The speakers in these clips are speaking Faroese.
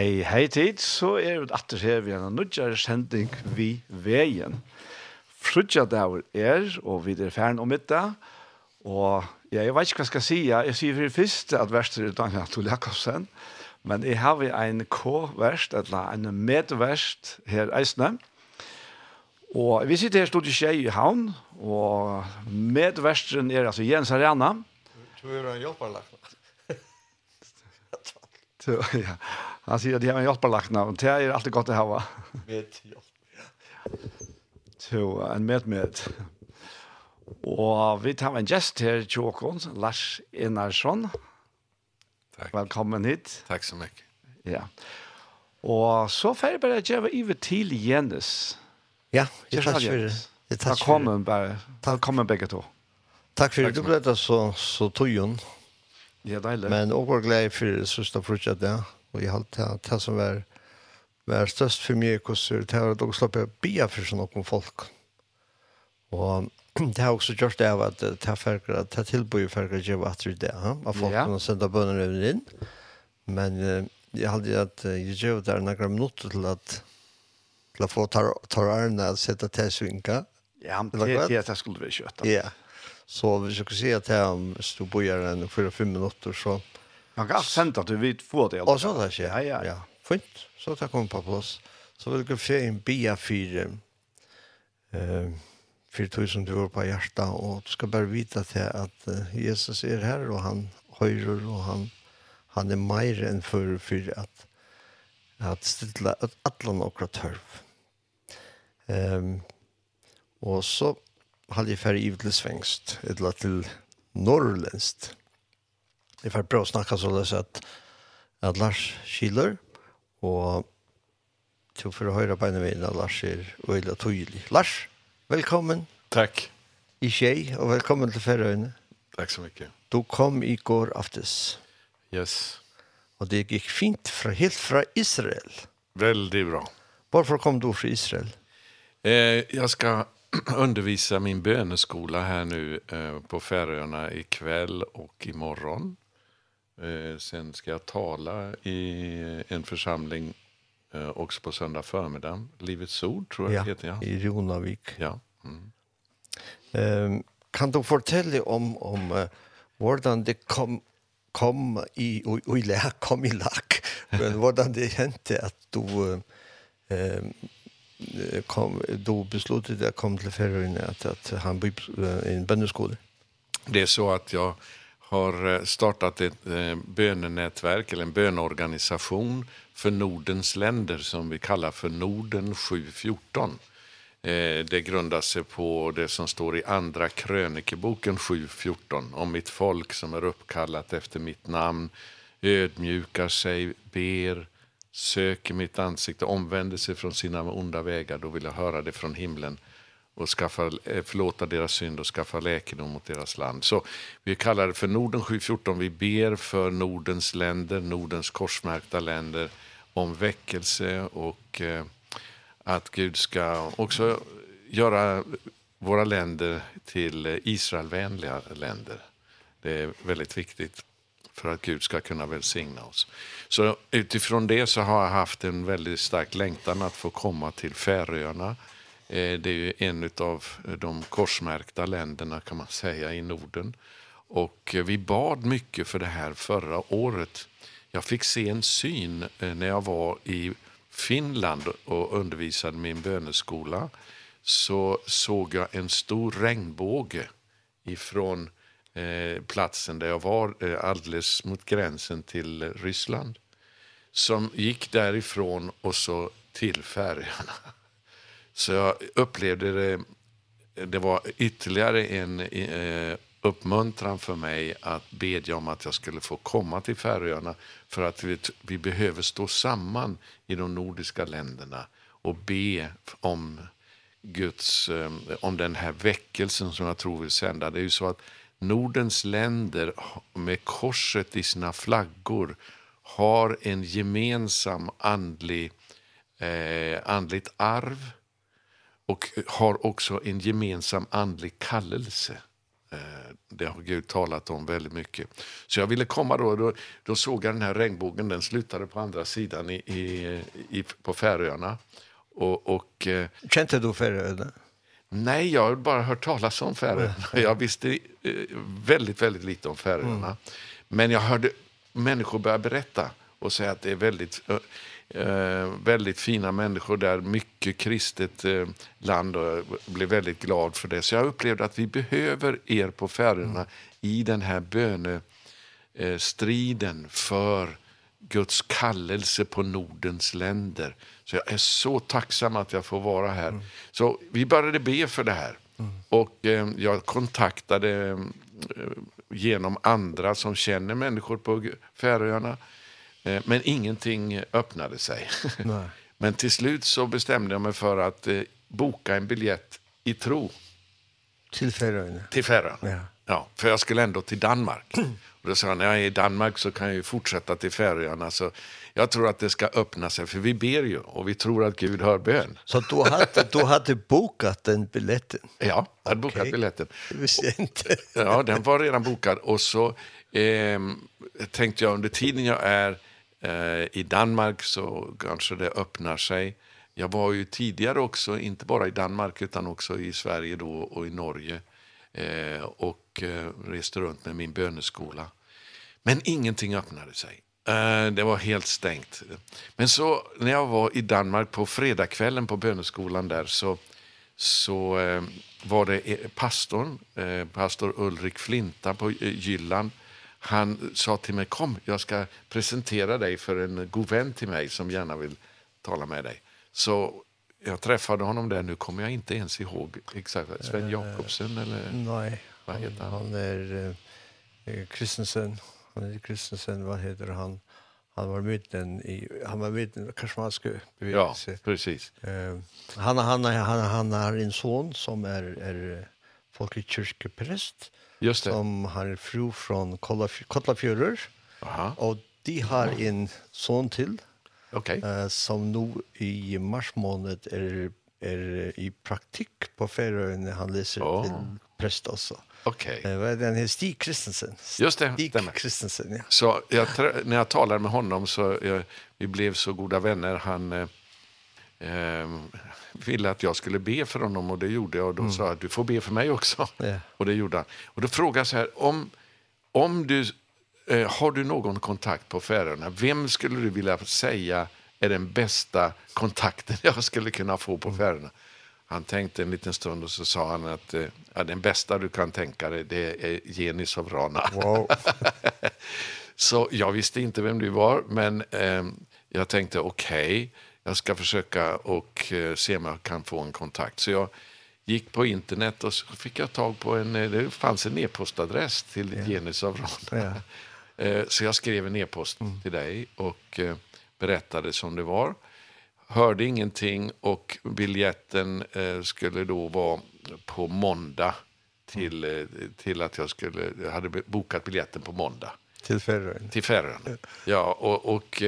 Hei, hei tid, så er vi atter her vi en nødgjere sending vi veien. Frutja der er, og vi er ferdig om middag, og ja, jeg vet ikke hva jeg skal si, jeg sier for det første at verster er Daniel Atul Jakobsen, men jeg har en K-verst, eller en medverst her eisne, og vi sitter her stod i Kjei i havn, og medversten er altså Jens Arena. Du er en hjelperlagt. ja, Han sier at de har en hjelperlakna, og det er alltid godt å ha. Med hjelp, ja. Så en med med. Og vi tar en gjest her Tjåkon, Lars Enarsson. Takk. Velkommen hit. Takk så mycket. Ja. Og så får jeg bare gjøre over til Jens. Ja, jeg takk for det. Takk Velkommen bare. Velkommen begge to. Takk for det. Du ble det så, så tøyen. Ja, deilig. Men også glad for det, søster fortsatt, ja. Takk Och jag hade det som var, var størst for meg, kurser. Det var at dere slapp bia for sånn noen folk. Og det har også gjort det av at det här ferger, det här tillbör färger ger att det är Att folk ja. kunne sende bönder över in. Men jag at att jag ger där noen minutter til at til å få tar, tar arna att sette til svinka. Ja, det är det skulle vi köta. Ja. Så vi skulle se att här om stod bojar en 4-5 minutter, så Han kan sende at du vil få det. Og så det skjer. Ja, ja. ja. Fint. Så tar kom på plass. Så vil jeg få en bia fire. Uh, 4000 du på hjertet, og du skal bare vite til at Jesus er her, og han høyrer, og han, han er mer enn for, for at, at stille at alle noen tørv. Um, og så hadde jeg ferdig til svengst, eller til norrlænst. Jeg får prøve å snakke så løs at, at Lars Kiler, og til for å høre på en vinn at Lars er veldig tydelig. Lars, velkommen. Takk. I tjej, og velkommen til Færøyene. Takk så mycket. Du kom i går aftes. Yes. Og det gikk fint, fra, helt fra Israel. Väldigt bra. Varför kom du från Israel? Eh, jag ska undervisa min böneskola här nu eh, på Färöarna ikväll och imorgon. Eh, sen ska jag tala i en församling eh, också på söndag förmiddag. Livets ord tror jag ja, heter jag. i Ronavik. Ja. Mm. Ehm kan du fortelle om om uh, hvordan det kom kom i och och lä kom i lack men hvordan det hände at du ehm kom då beslutade att kom till Färöarna att, att han blir en böndeskola. Det är så att jag har startat ett bönenätverk eller en bönorganisation för Nordens länder som vi kallar för Norden 714. Eh det grundar sig på det som står i andra krönikeboken 7:14 om mitt folk som är uppkallat efter mitt namn ödmjukar sig, ber, söker mitt ansikte, omvänder sig från sina onda vägar, då vill jag höra det från himlen och skaffa, förlåta deras synd och skaffa läkedom mot deras land. Så vi kallar det för Norden 714. Vi ber för Nordens länder, Nordens korsmärkta länder om väckelse och eh, att Gud ska också göra våra länder till Israelvänliga länder. Det är väldigt viktigt för att Gud ska kunna välsigna oss. Så utifrån det så har jag haft en väldigt stark längtan att få komma till Färöarna- det är ju en av de korsmärkta länderna kan man säga i Norden. Och vi bad mycket för det här förra året. Jag fick se en syn när jag var i Finland och undervisade min böneskola så såg jag en stor regnbåge ifrån eh, platsen där jag var eh, alldeles mot gränsen till Ryssland som gick därifrån och så till färjorna. Så jag upplevde det, det var ytterligare en eh, uppmuntran för mig att bedja om att jag skulle få komma till Färöarna för att vi, vi behöver stå samman i de nordiska länderna och be om Guds om den här väckelsen som jag tror vill sända. Det är ju så att Nordens länder med korset i sina flaggor har en gemensam andlig eh andligt arv och har också en gemensam andlig kallelse. Eh, Det har Gud talat om väldigt mycket. Så jag ville komma då, då, då såg jag den här regnbågen, den slutade på andra sidan i, i, i, på Färöarna. Och, och, Kände du Färöarna? Nej, jag har bara hört talas om Färöarna. Jag visste väldigt, väldigt lite om Färöarna. Mm. Men jag hörde människor börja berätta och säga att det är väldigt eh, väldigt fina människor där, mycket kristet eh, land och blev väldigt glad för det. Så jag upplevde att vi behöver er på Färöarna mm. i den här böne eh, striden för Guds kallelse på Nordens länder. Så jag är så tacksam att jag får vara här. Mm. Så vi började be för det här. Mm. Och eh, jag kontaktade eh, genom andra som känner människor på Färöarna. Eh, men ingenting öppnade sig. Nej. men till slut så bestämde jag mig för att eh, boka en biljett i tro. Till Färöarna? Till Färöarna, ja. ja. För jag skulle ändå till Danmark. Och då sa han, när jag är i Danmark så kan jag ju fortsätta till Färöarna. Så jag tror att det ska öppna sig, för vi ber ju och vi tror att Gud hör bön. Så du hade, du hade bokat den biljetten? Ja, jag hade okay. bokat biljetten. Det visste jag inte. ja, den var redan bokad. Och så eh, tänkte jag under tiden jag är Eh, I Danmark så kanske det öppnar sig. Jag var ju tidigare också, inte bara i Danmark utan också i Sverige då och i Norge. Eh, och eh, reste runt med min böneskola. Men ingenting öppnade sig. Eh, det var helt stängt. Men så när jag var i Danmark på fredagskvällen på böneskolan där så så eh, var det pastorn, eh, pastor Ulrik Flinta på Gyllan han sa till mig, kom jag ska presentera dig för en god vän till mig som gärna vill tala med dig. Så jag träffade honom där, nu kommer jag inte ens ihåg exakt, Sven Jakobsen eller? Nej, vad heter han? han är eh, Kristensen, han är Kristensen, vad heter han? han var mitten i han var mitten i Karsmanske bevegelse. Ja, precis. Eh han han han han har en son som är är folkekyrkepräst Just det. Som har fru från Kotlafjörur. Aha. Och de har en son till. Okej. Okay. Uh, som nu i mars månad är är i praktik på Färöarna han läser oh. till präst också. Okej. Okay. Det är den här Stig Kristensen. Just det, Stig stämmer. Kristensen, ja. Så jag, när jag talar med honom så jag, vi blev så goda vänner. Han eh, ville att jag skulle be för honom och det gjorde jag. Och då mm. sa att du får be för mig också. Ja. Och det gjorde han. Och då frågade jag så här, om, om du, eh, har du någon kontakt på Färöarna? Vem skulle du vilja säga är den bästa kontakten jag skulle kunna få på Färöarna? Han tänkte en liten stund och så sa han att eh, ja, den bästa du kan tänka dig det är Jenny Sovrana. Wow. så jag visste inte vem du var men eh, jag tänkte okej. Okay, jag ska försöka och se om jag kan få en kontakt. Så jag gick på internet och så fick jag tag på en, det fanns en e-postadress till yeah. Genus av Rana. Yeah. så jag skrev en e-post mm. till dig och berättade som det var. Hörde ingenting och biljetten skulle då vara på måndag till, till att jag skulle, jag hade bokat biljetten på måndag. Till Färöarna. Till Färöarna, ja. Och, och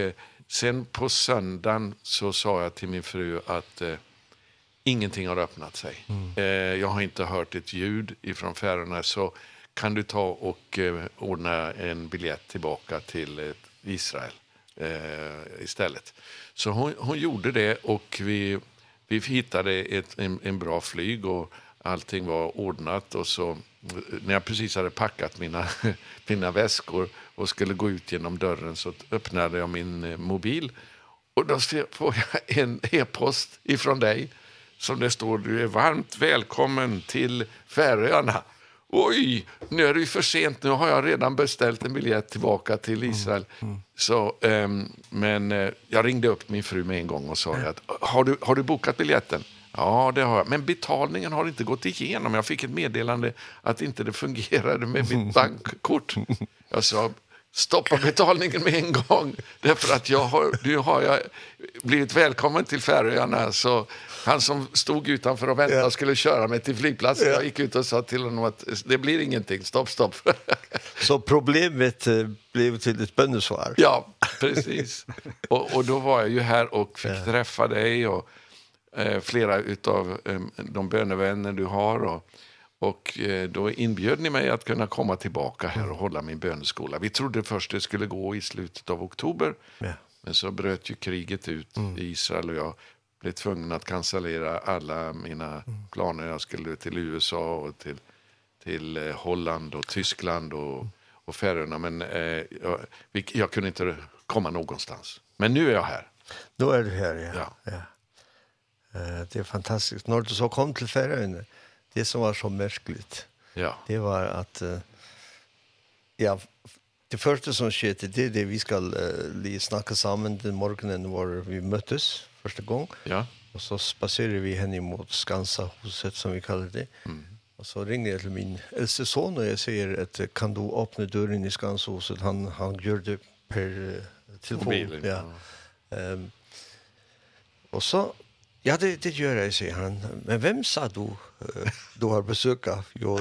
Sen på söndagen så sa jag till min fru att eh, ingenting har öppnat sig. Mm. Eh, jag har inte hört ett ljud ifrån Färöarna så kan du ta och eh, ordna en biljett tillbaka till eh, Israel eh, istället. Så hon, hon gjorde det och vi, vi hittade ett, en, en bra flyg och allting var ordnat och så när jag precis hade packat mina, mina väskor och skulle gå ut genom dörren så öppnade jag min mobil och då får jag en e-post ifrån dig som det står du är varmt välkommen till Färöarna. Oj, nu är det ju för sent. Nu har jag redan beställt en biljett tillbaka till Israel. Mm. Mm. Så, um, men uh, jag ringde upp min fru med en gång och sa mm. att har du, har du bokat biljetten? Ja, det har jag. Men betalningen har inte gått igenom. Jag fick ett meddelande att inte det fungerade med mitt bankkort. Jag sa, stoppa betalningen med en gång därför att jag har nu har jag blivit välkommen till Färöarna så han som stod utanför och väntade yeah. skulle köra mig till flygplatsen yeah. jag gick ut och sa till honom att det blir ingenting stopp stopp så problemet blev till ett bönesvar ja precis och och då var jag ju här och fick yeah. träffa dig och eh, flera utav eh, de bönevänner du har och Och då inbjöd ni mig att kunna komma tillbaka här och hålla min böneskola. Vi trodde först det skulle gå i slutet av oktober. Ja. Men så bröt ju kriget ut mm. i Israel och jag blev tvungen att cancellera alla mina planer. Jag skulle till USA och till, till Holland och Tyskland och, och Färöarna. Men eh, jag, jag kunde inte komma någonstans. Men nu är jag här. Då är du här, ja. ja. ja. Uh, det är fantastiskt. När du så kom till Färöarna, det som var så märkligt. Ja. Det var att uh, ja, det första som skedde det är det vi ska uh, snacka samman den morgonen var vi möttes första gång. Ja. Och så spacerade vi henne mot Skansa huset som vi kallar det. Mm. Och så ringde jag till min äldste son och jag säger att kan du öppna dörren i Skansa huset? Han, han gör det per uh, telefon. Mobilen. Ja. Ehm ja. um, och så Ja, det, det gör jag, säger han. Men vem sa du du har besökat? Jo,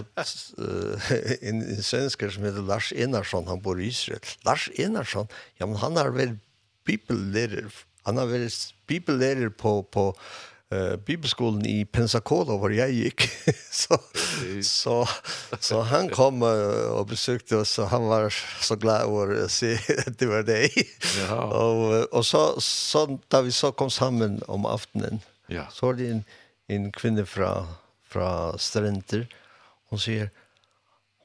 en, en svenskar som heter Lars Enarsson, han bor i Israel. Lars Enarsson, ja men han har väl bibellärer, han har väl bibellærer på, på uh, bibelskolan i Pensacola var jag gick. så, så, så han kom uh, och besökte oss och han var så glad over att se at det var dig. och, och så, så, da vi så kom sammen om aftenen Ja. Så var det en, en kvinne fra, fra Strenter. Hon sier,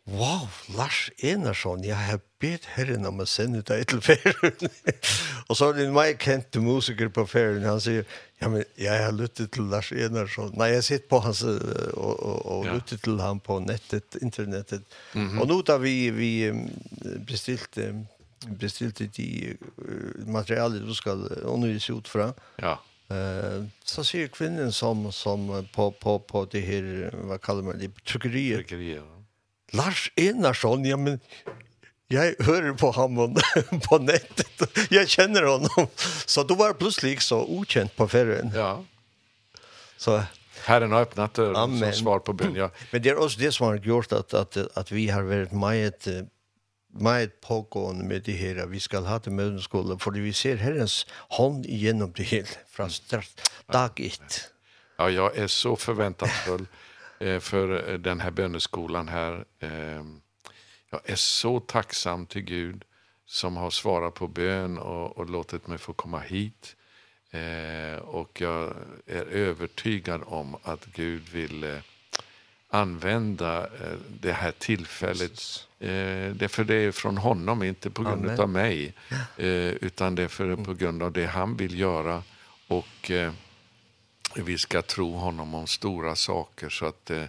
Wow, Lars Enarsson, jeg har bedt herren om å sende deg til ferien. og så er det en meg kjent musiker på ferien, han sier, ja, men jeg har lyttet til Lars Enarsson. Nei, jeg sitter på hans, og, og, og ja. lyttet til ham på nettet, internettet. Mm -hmm. Og nå da vi, vi bestilte, bestilte de materialet du skal undervise ut fra, ja Eh så ser kvinnan som som på på på det här vad kallar man det tryckeriet. Tryckeriet. Lars Enarsson, ja men jag hör på honom på nätet. Jag känner honom. Så då var plötsligt så okänt på färgen. Ja. Så Herren har öppnat dörren som svar på bön. Ja. Men det är också det som har gjort att, att, att vi har varit med meget pågående med det her, vi skal ha til mødenskole, fordi vi ser Herrens hånd igjennom det hele, fra start, dag ett. Ja, jag är så förväntansfull eh, för den här böneskolan här. Eh, jag är så tacksam till Gud som har svarat på bön och, och låtit mig få komma hit. Eh, och jag är övertygad om att Gud vill eh, använda det här tillfället. Eh det för det är från honom inte på grund av mig eh utan det är för på grund av det han vill göra och eh, vi ska tro honom om stora saker så att eh,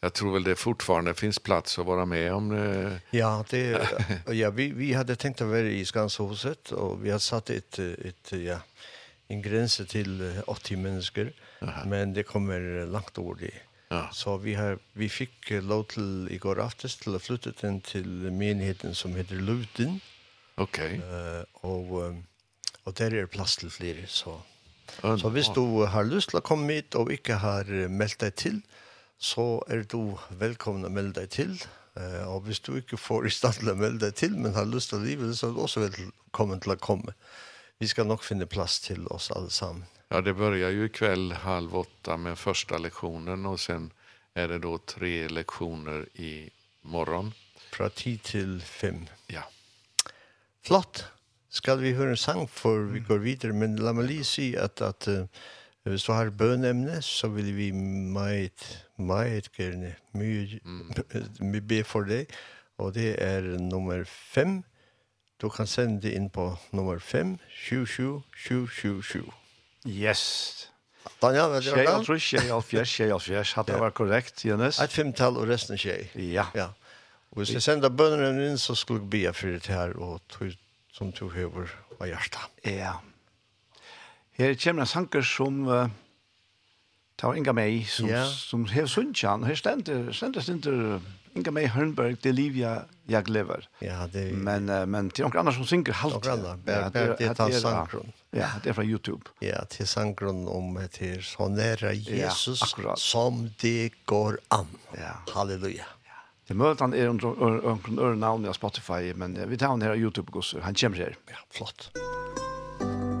jag tror väl det fortfarande finns plats att vara med om. Eh. Ja, det ja vi vi hade tänkt att vara i Skanshuset och vi har satt ett ett ja en gräns till 80 människor men det kommer långt ord i Ja. Så vi har vi fick lov till i går aftes till att flytta den till menigheten som heter Luten. Okej. Okay. Uh, och och där är plats till fler så. Så hvis du har lust til att komma hit och inte har meldt deg till så är du välkommen att melde deg till. Eh och hvis du inte får i stand att melde deg till men har lust att livet så er du også velkommen till att komma. Vi ska nog finna plats till oss allesammans. Ja, det börjar ju ikväll halv åtta med första lektionen och sen är det då tre lektioner i morgon. Från 10 till 5. Ja. Flott. Skal vi høre en sang for vi går videre, men la meg lige si at, at uh, hvis du har bønemne, så vil vi meget, meget gerne, mye, mm. be for det. Og det er nummer 5. Du kan sende det inn på nummer 5, 27, 27, 27. Yes. Daniel, vet du hva? Tjej og trus, tjej og fjers, tjej fjers. Hadde vært korrekt, Jens? Et femtall og resten tjej. Ja. ja. Og hvis jeg sender bønnerne inn, så skulle jeg be for det her, og tog, som tog høver av hjertet. Ja. Her kommer en sanker som uh, tar inga meg, som, yeah. som, som hever sunnkjan. Her stender, stender, stender, stender Inga mig Hörnberg, det liv jag, jag lever. Ja, det... Men, uh, men till några andra som synker halvt. Några andra, ja, det, det, tar sanggrund. Ja, det är från Youtube. Ja, till är om det är så nära Jesus ja, som det går an. Ja. Halleluja. Ja. Det möter han är under örnavn av Spotify, men vi tar han här Youtube-gosser. Han kommer här. Ja, flott. Flott.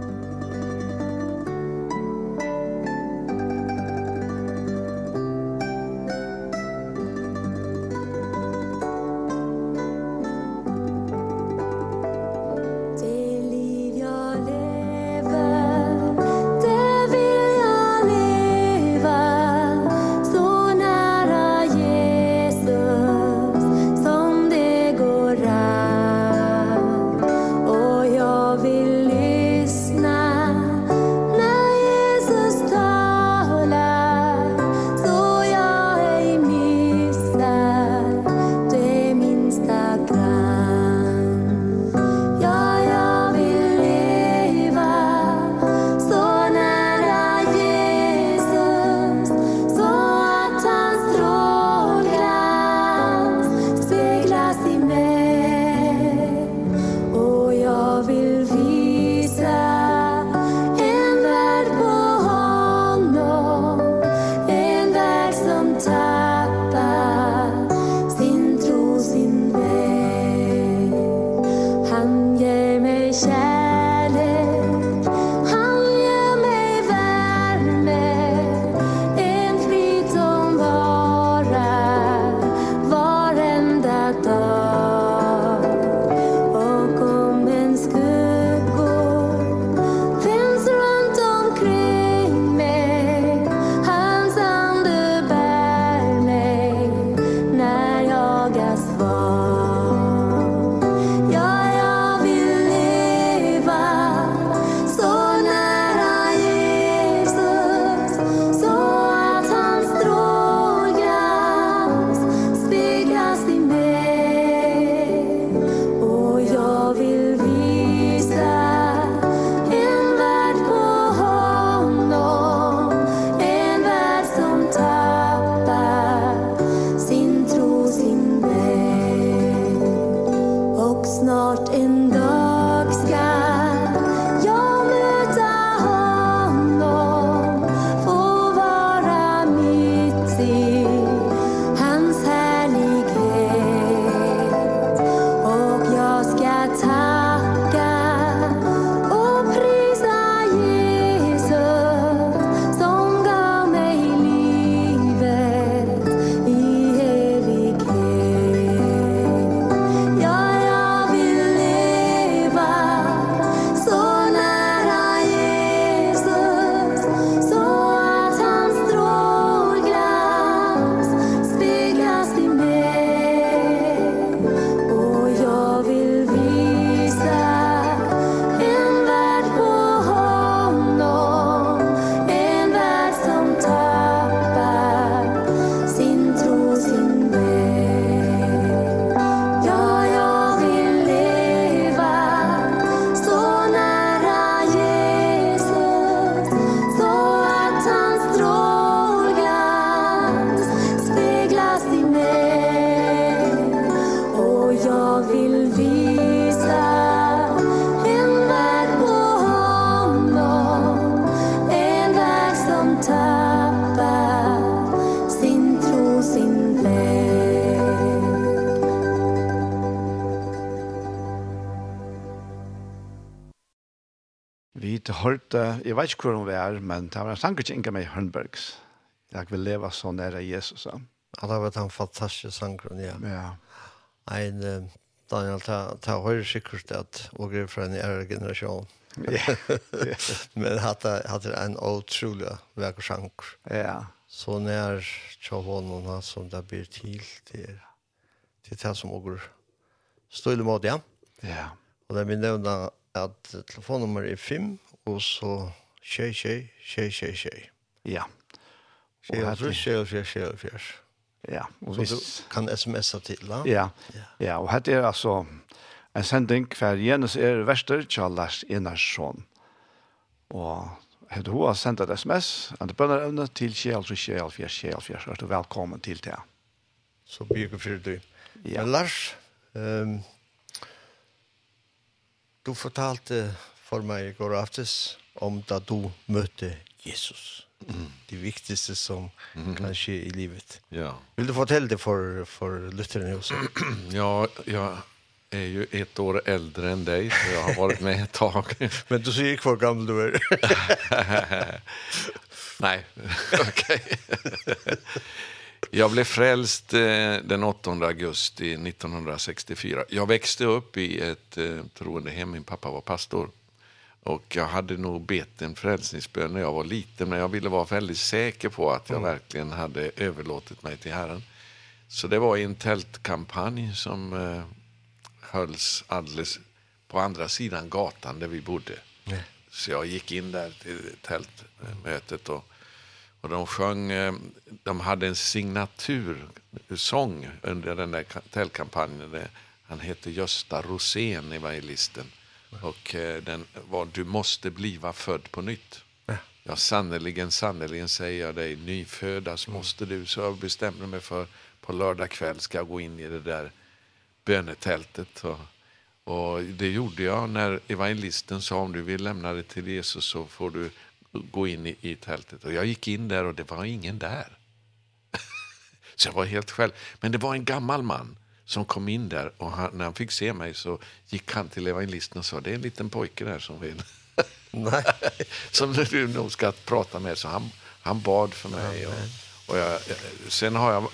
at uh, jeg vet ikke hvor hun var, men det var en sanger til Inga May Hørnbergs. Jeg vil leve så nære Jesus. Ja, det var en fantastisk sanger, ja. Ja. En, Daniel, det høyre sikkert at og er fra en ære generasjon. Ja. Men hadde hadde en otrolig vekker sanger. Ja. Så nær til hånden som det blir til til til det som og stille måte, ja. Ja. Og det vi nevner at telefonnummer er 5 og så tjej, tjej, tjej, tjej, tjej. Ja. Tjej, tjej, tjej, tjej, tjej, tjej. Ja, og hvis... Så du kan sms'a til, da? Ja, ja, og hette er altså en sending hver Jens er verster til Lars Enarsson. Og hette hun har sendt et sms, en bønner evne til Kjell, så Kjell, Kjell, Kjell, Kjell, så velkommen til det. Så blir det for det. Ja. Men Lars, um, du fortalte for meg i går aftes om da du møtte Jesus. Mm. Det viktigste som mm kan skje i livet. Ja. Vil du fortelle det for, for lytterne også? ja, ja, är ju ett år äldre än dig så jag har varit med ett tag. Men du ser kvar gammel du är. Nej, okej. jag blev frälst eh, den 8 augusti 1964. Jag växte upp i ett eh, troende hem. Min pappa var pastor. Och jag hade nog bett en frälsningsbön när jag var liten, men jag ville vara väldigt säker på att jag mm. verkligen hade överlåtit mig till Herren. Så det var en tältkampanj som eh, hölls alldeles på andra sidan gatan där vi bodde. Mm. Så jag gick in där till tältmötet och, och de sjöng, eh, de hade en signatursång under den där tältkampanjen. Där han hette Gösta Rosén, evangelisten. Och eh, den var du måste bliva född på nytt. Ja, ja sannoliken, sannoliken säger jag dig, nyfödas måste du. Så jag bestämde mig för på lördag kväll ska jag gå in i det där bönetältet. Och, och det gjorde jag när evangelisten sa om du vill lämna det till Jesus så får du gå in i, i tältet. Och jag gick in där och det var ingen där. så jag var helt själv. Men det var en gammal man som kom in där och han, när han fick se mig så gick han till evangelisten och sa det är en liten pojke där som vill Nej. som du nog ska prata med så han han bad för mig och och jag sen har jag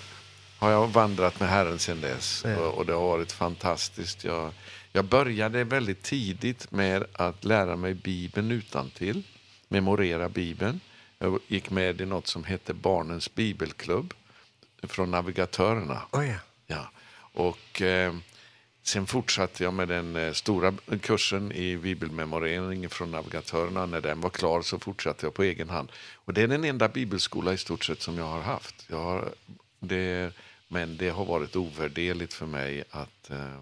har jag vandrat med Herren sen dess ja. och, och det har varit fantastiskt. Jag jag började väldigt tidigt med att lära mig Bibeln utan till, memorera Bibeln. Jag gick med i något som hette Barnens Bibelklubb från navigatörerna. Oh ja. Och eh, sen fortsatte jag med den eh, stora kursen i bibelmemorering från navigatörerna. När den var klar så fortsatte jag på egen hand. Och det är den enda bibelskola i stort sett som jag har haft. Jag har, det, men det har varit ovärderligt för mig att eh,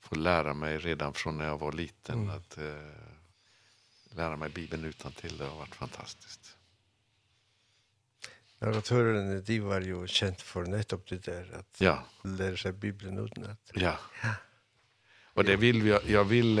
få lära mig redan från när jag var liten mm. att eh, lära mig Bibeln utan till. Det har varit fantastiskt. Narratøren de var jo kjent for nettopp det der, at ja. lære seg Bibelen utenat. Ja. ja. Och det vill vi jag vill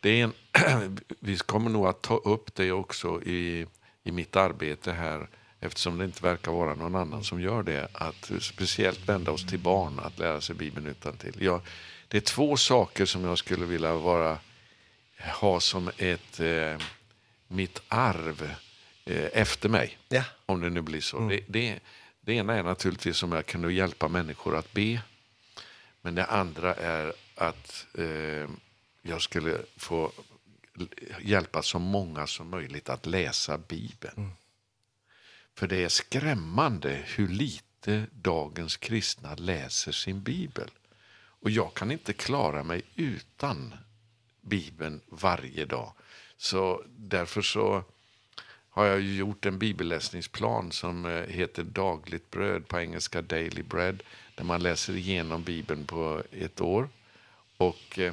det är en vi kommer nog att ta upp det också i i mitt arbete här eftersom det inte verkar vara någon annan som gör det att speciellt vända oss till barn att lära sig Bibeln utan till. Jag det är två saker som jag skulle vilja vara ha som ett eh, mitt arv efter mig. Ja. Om det nu blir så. Mm. Det, det, det ena är naturligtvis som jag kan hjälpa människor att be. Men det andra är att eh, jag skulle få hjälpa så många som möjligt att läsa Bibeln. Mm. För det är skrämmande hur lite dagens kristna läser sin Bibel. Och jag kan inte klara mig utan Bibeln varje dag. Så därför så har jag gjort en bibelläsningsplan som heter Dagligt bröd på engelska Daily Bread där man läser igenom Bibeln på ett år. Och eh,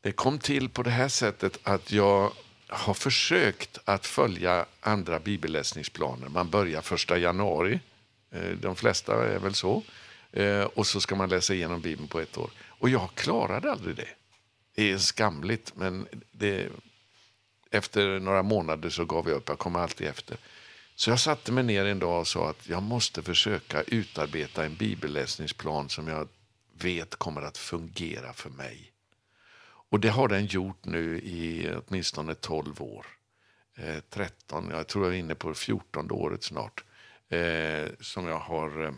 det kom till på det här sättet att jag har försökt att följa andra bibelläsningsplaner. Man börjar första januari. De flesta är väl så. Och så ska man läsa igenom Bibeln på ett år. Och jag klarade aldrig det. Det är skamligt, men det efter några månader så gav jag upp. Jag kommer alltid efter. Så jag satte mig ner en dag och sa att jag måste försöka utarbeta en bibelläsningsplan som jag vet kommer att fungera för mig. Och det har den gjort nu i åtminstone 12 år. Eh, 13, jag tror jag är inne på 14 året snart. Eh, som jag har eh,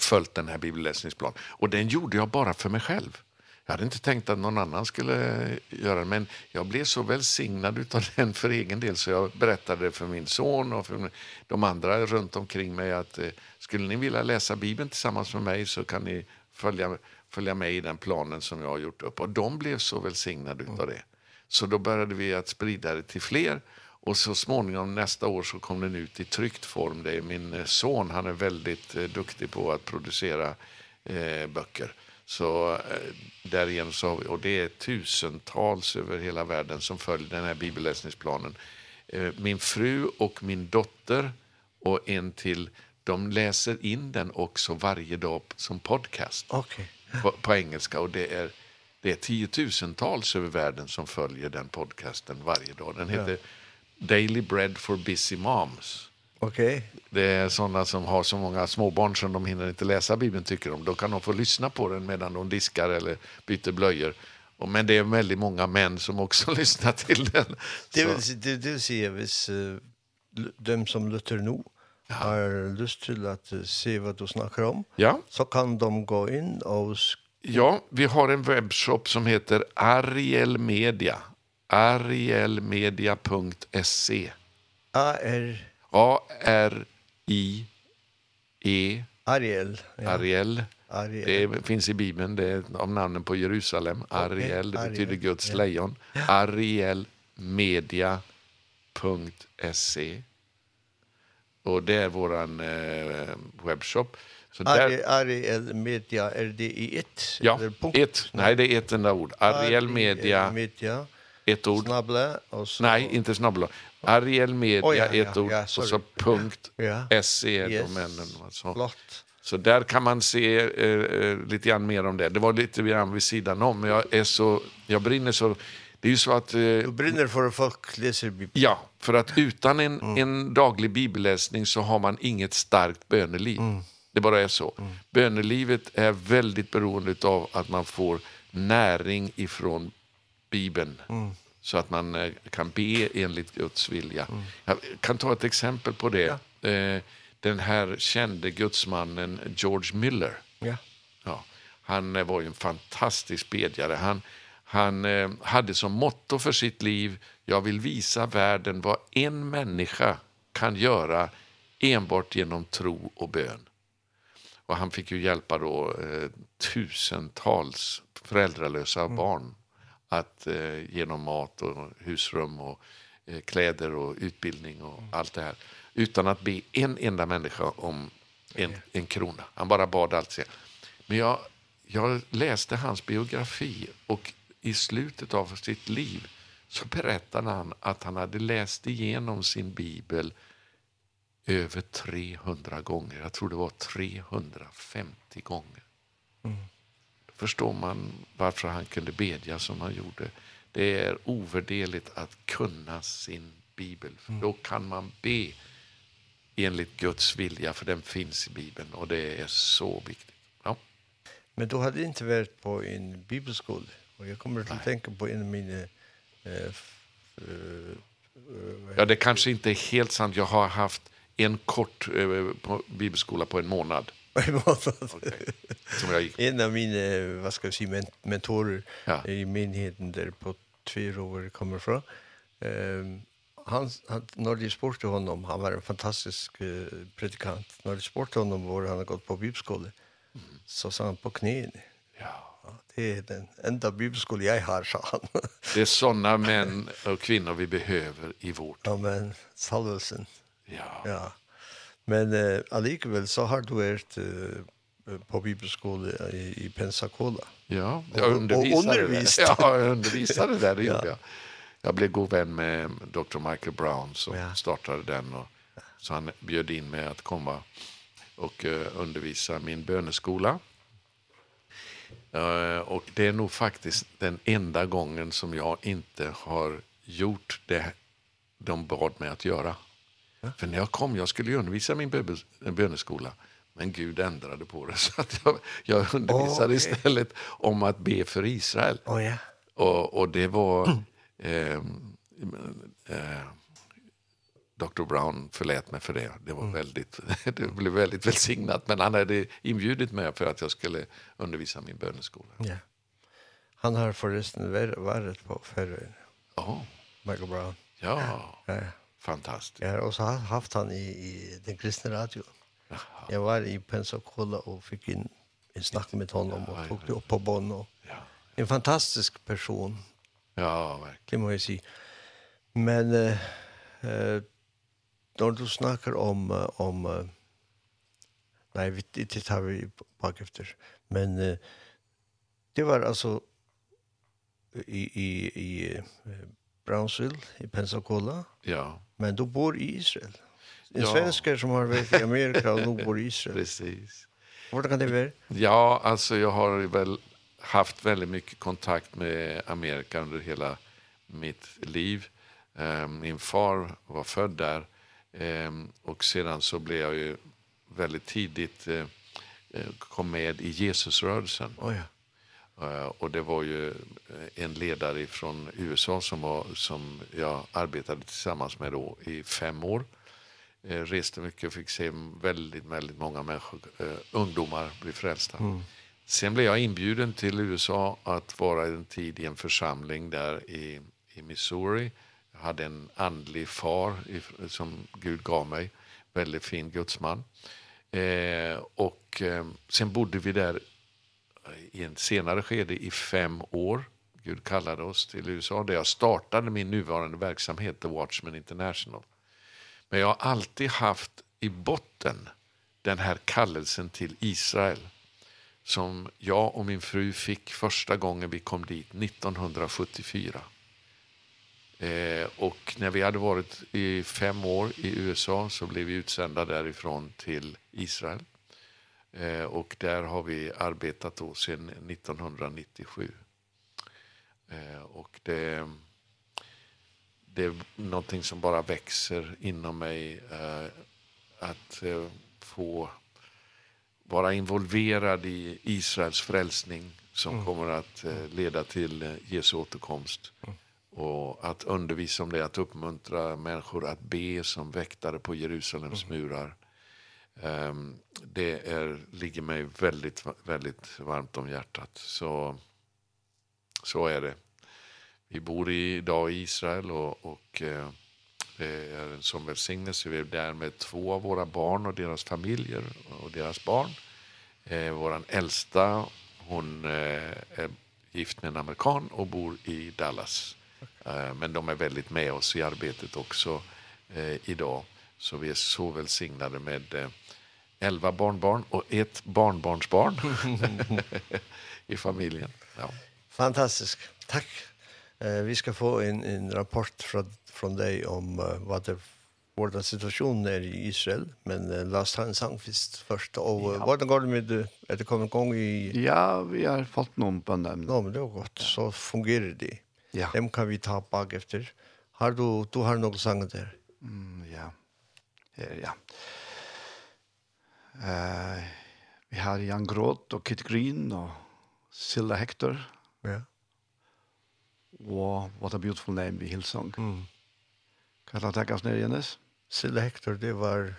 följt den här bibelläsningsplanen. Och den gjorde jag bara för mig själv. Jag hade inte tänkt att någon annan skulle göra det, men jag blev så välsignad utav den för egen del så jag berättade det för min son och för de andra runt omkring mig att eh, skulle ni vilja läsa Bibeln tillsammans med mig så kan ni följa, följa med i den planen som jag har gjort upp. Och de blev så välsignade utav det. Så då började vi att sprida det till fler och så småningom nästa år så kom den ut i tryckt form. Det är min son, han är väldigt eh, duktig på att producera eh, böcker. Så därigenom så har vi, och det är tusentals över hela världen som följer den här bibelläsningsplanen. Min fru och min dotter och en till, de läser in den också varje dag som podcast okay. på, på engelska. Och det är, det är tiotusentals över världen som följer den podcasten varje dag. Den heter ja. Daily Bread for Busy Moms. Okej. Okay. Det är såna som har så många småbarn som de hinner inte läsa Bibeln tycker de. Då kan de få lyssna på den medan de diskar eller byter blöjor. Och men det är väldigt många män som också lyssnar till den. Det vill, det, det vill säga hvis uh, de som lytter nu ja. har lust till att uh, se vad du snackar om ja. så kan de gå in och Ja, vi har en webbshop som heter Ariel Media. arielmedia.se A-R A-R-I-E. Ariel. Ja. Ariel. Ariel. Det finns i Bibeln, det är om namnen på Jerusalem. Ariel, det betyder Guds ja. lejon. Arielmedia.se Och det är våran eh, webbshop. Så där Ariel Media är det i ett ja, eller punkt? ett. Nej, det är ett enda ord. Ariel Media. Ariel Media ett ord. Snabble och så... Nej, inte snabbla. Ariel Media, oh, ja, ja, ett ord. Ja, och så punkt ja. SE, yes. domänen. Alltså. Flott. Så där kan man se eh, lite grann mer om det. Det var lite grann vid sidan om. Men jag, är så, jag brinner så... Det är ju så att... Eh, du brinner för att folk läser Bibeln. Ja, för att utan en, mm. en daglig bibelläsning så har man inget starkt böneliv. Mm. Det bara är så. Mm. Bönelivet är väldigt beroende av att man får näring ifrån Bibeln. Mm. Så att man kan be enligt Guds vilja. Mm. Jag kan ta ett exempel på det. Ja. Eh, den här kände gudsmannen George Miller. Ja. Ja. Han var ju en fantastisk bedjare. Han han eh, hade som motto för sitt liv jag vill visa världen vad en människa kan göra enbart genom tro och bön. Och han fick ju hjälpa då eh, tusentals föräldralösa mm. barn att eh, genom mat och husrum och eh, kläder och utbildning och mm. allt det här utan att be en enda människa om en, en krona. Han bara bad allt sig. Men jag, jag läste hans biografi och i slutet av sitt liv så berättade han att han hade läst igenom sin bibel över 300 gånger. Jag tror det var 350 gånger. Mm förstår man varför han kunde bedja som han gjorde. Det är ovärderligt att kunna sin bibel. För då kan man be enligt Guds vilja för den finns i bibeln och det är så viktigt. Ja. Men då hade det inte varit på en bibelskola och jag kommer att tänka på en av mina eh, Ja, det kanske inte är helt sant. Jag har haft en kort eh, på bibelskola på en månad på. Okay. Som jag gick. En av mina, vad ska jag säga, men mentorer ja. i myndigheten där på två år kommer från. Um, han, han, när de spurte honom, han var en fantastisk uh, predikant. När de spurte honom var han har gått på bibelskola. Mm. Så sa han på knäen. Ja. Det är den enda bibelskola jag har, sa han. det är sådana män och kvinnor vi behöver i vårt. Ja, men salvelsen. Ja. Ja. Men uh, allikevel så har du vært uh, på bibelskole i, i Pensacola. Ja, jag undervisade. Och undervisade. Ja, jag undervisade där. ja. jag. jag blev god vän med Dr. Michael Brown som ja. startade den. Och, så han bjöd in mig att komma och uh, undervisa min böneskola. Uh, och det är nog faktiskt den enda gången som jag inte har gjort det de bad mig att göra. För när jag kom, jag skulle ju undervisa min böneskola. Men Gud ändrade på det så att jag, jag undervisade okay. istället om att be för Israel. Oh, yeah. och, och det var... Mm. Eh, eh, Dr. Brown förlät mig för det. Det var väldigt det blev väldigt välsignat men han hade inbjudit mig för att jag skulle undervisa min böneskola. Ja. Han har förresten varit på Färöarna. Ja. Oh. Michael Brown. Ja. Ja. ja. Fantastiskt. Jeg har også har haft han i, i den kristna radio. Jaha. Jag var i Pensacola och fick in en snack med honom och ja, tok det upp på bånd. Ja, ja. En fantastisk person. Ja, verkligen. Det må jeg si. Men eh, eh, när du snackar om, om nej, vi, det tar vi bak efter. Men eh, det var alltså i, i, i Brownsville i Pensacola. Ja. Men du bor i Israel. En ja. svenskar som har varit i Amerika och nu bor i Israel. Precis. Hur kan det vara? Ja, alltså jag har väl haft väldigt mycket kontakt med Amerika under hela mitt liv. Eh, min far var född där eh, och sedan så blev jag ju väldigt tidigt eh, kom med i Jesusrörelsen. Oh ja och det var ju en ledare från USA som var som jag arbetade tillsammans med då i fem år. Eh reste mycket och fick se väldigt väldigt många människor eh, ungdomar bli frälsta. Mm. Sen blev jag inbjuden till USA att vara en tid i en församling där i i Missouri. Jag hade en andlig far i, som Gud gav mig, väldigt fin gudsman. Eh och eh, sen bodde vi där i en senare skede i fem år. Gud kallade oss till USA där jag startade min nuvarande verksamhet The Watchman International. Men jag har alltid haft i botten den här kallelsen till Israel som jag och min fru fick första gången vi kom dit 1974. Eh och när vi hade varit i fem år i USA så blev vi utsända därifrån till Israel. Eh, och där har vi arbetat då sedan 1997. Eh, och det, det är någonting som bara växer inom mig. Eh, att eh, få vara involverad i Israels frälsning som mm. kommer att eh, leda till eh, Jesu återkomst. Mm. Och att undervisa om det, att uppmuntra människor att be som väktare på Jerusalems mm. murar. Ehm det är ligger mig väldigt väldigt varmt om hjärtat. Så så är det. Vi bor i dag i Israel och och eh, det är en som välsignelse. Vi är där med två av våra barn och deras familjer och deras barn. Eh våran äldsta hon eh, är gift med en amerikan och bor i Dallas. Eh men de är väldigt med oss i arbetet också eh idag. Så vi är så välsignade med eh, elva barnbarn och ett barnbarnsbarn i familjen. Ja. Fantastiskt. Tack. Eh, vi ska få en, en rapport från, från dig om uh, vad det vårda situationen är i Israel, men uh, låt oss ta en sang först. först. Och uh, ja. vad går det med, det är det kommit igång i... Ja, vi har fått någon på dem. Ja, men det var gott. Ja. Så fungerar det. Ja. Dem kan vi ta bak efter. Har du, du har några sanger där? Mm, ja. Ja, ja. Eh, vi har Jan Gråt og Kit Green og Silla Hector. Ja. Yeah. Og What a Beautiful Name i Hillsong. Mm. Kan du takke oss ned, Jens? Silla Hector, det var...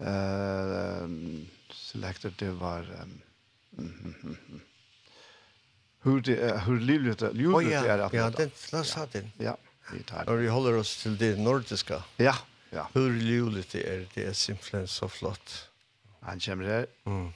Eh, um, Silla Hector, det var... Um, mm, mm, mm. Hur det är, hur livligt det är. Oh, ja, ja, den, låt ha den. Ja, vi tar det. Och vi håller oss till det nordiska. Ja, ja. Hur livligt det är, det är simpelthen så flott. Ja. Han kommer her. Mm.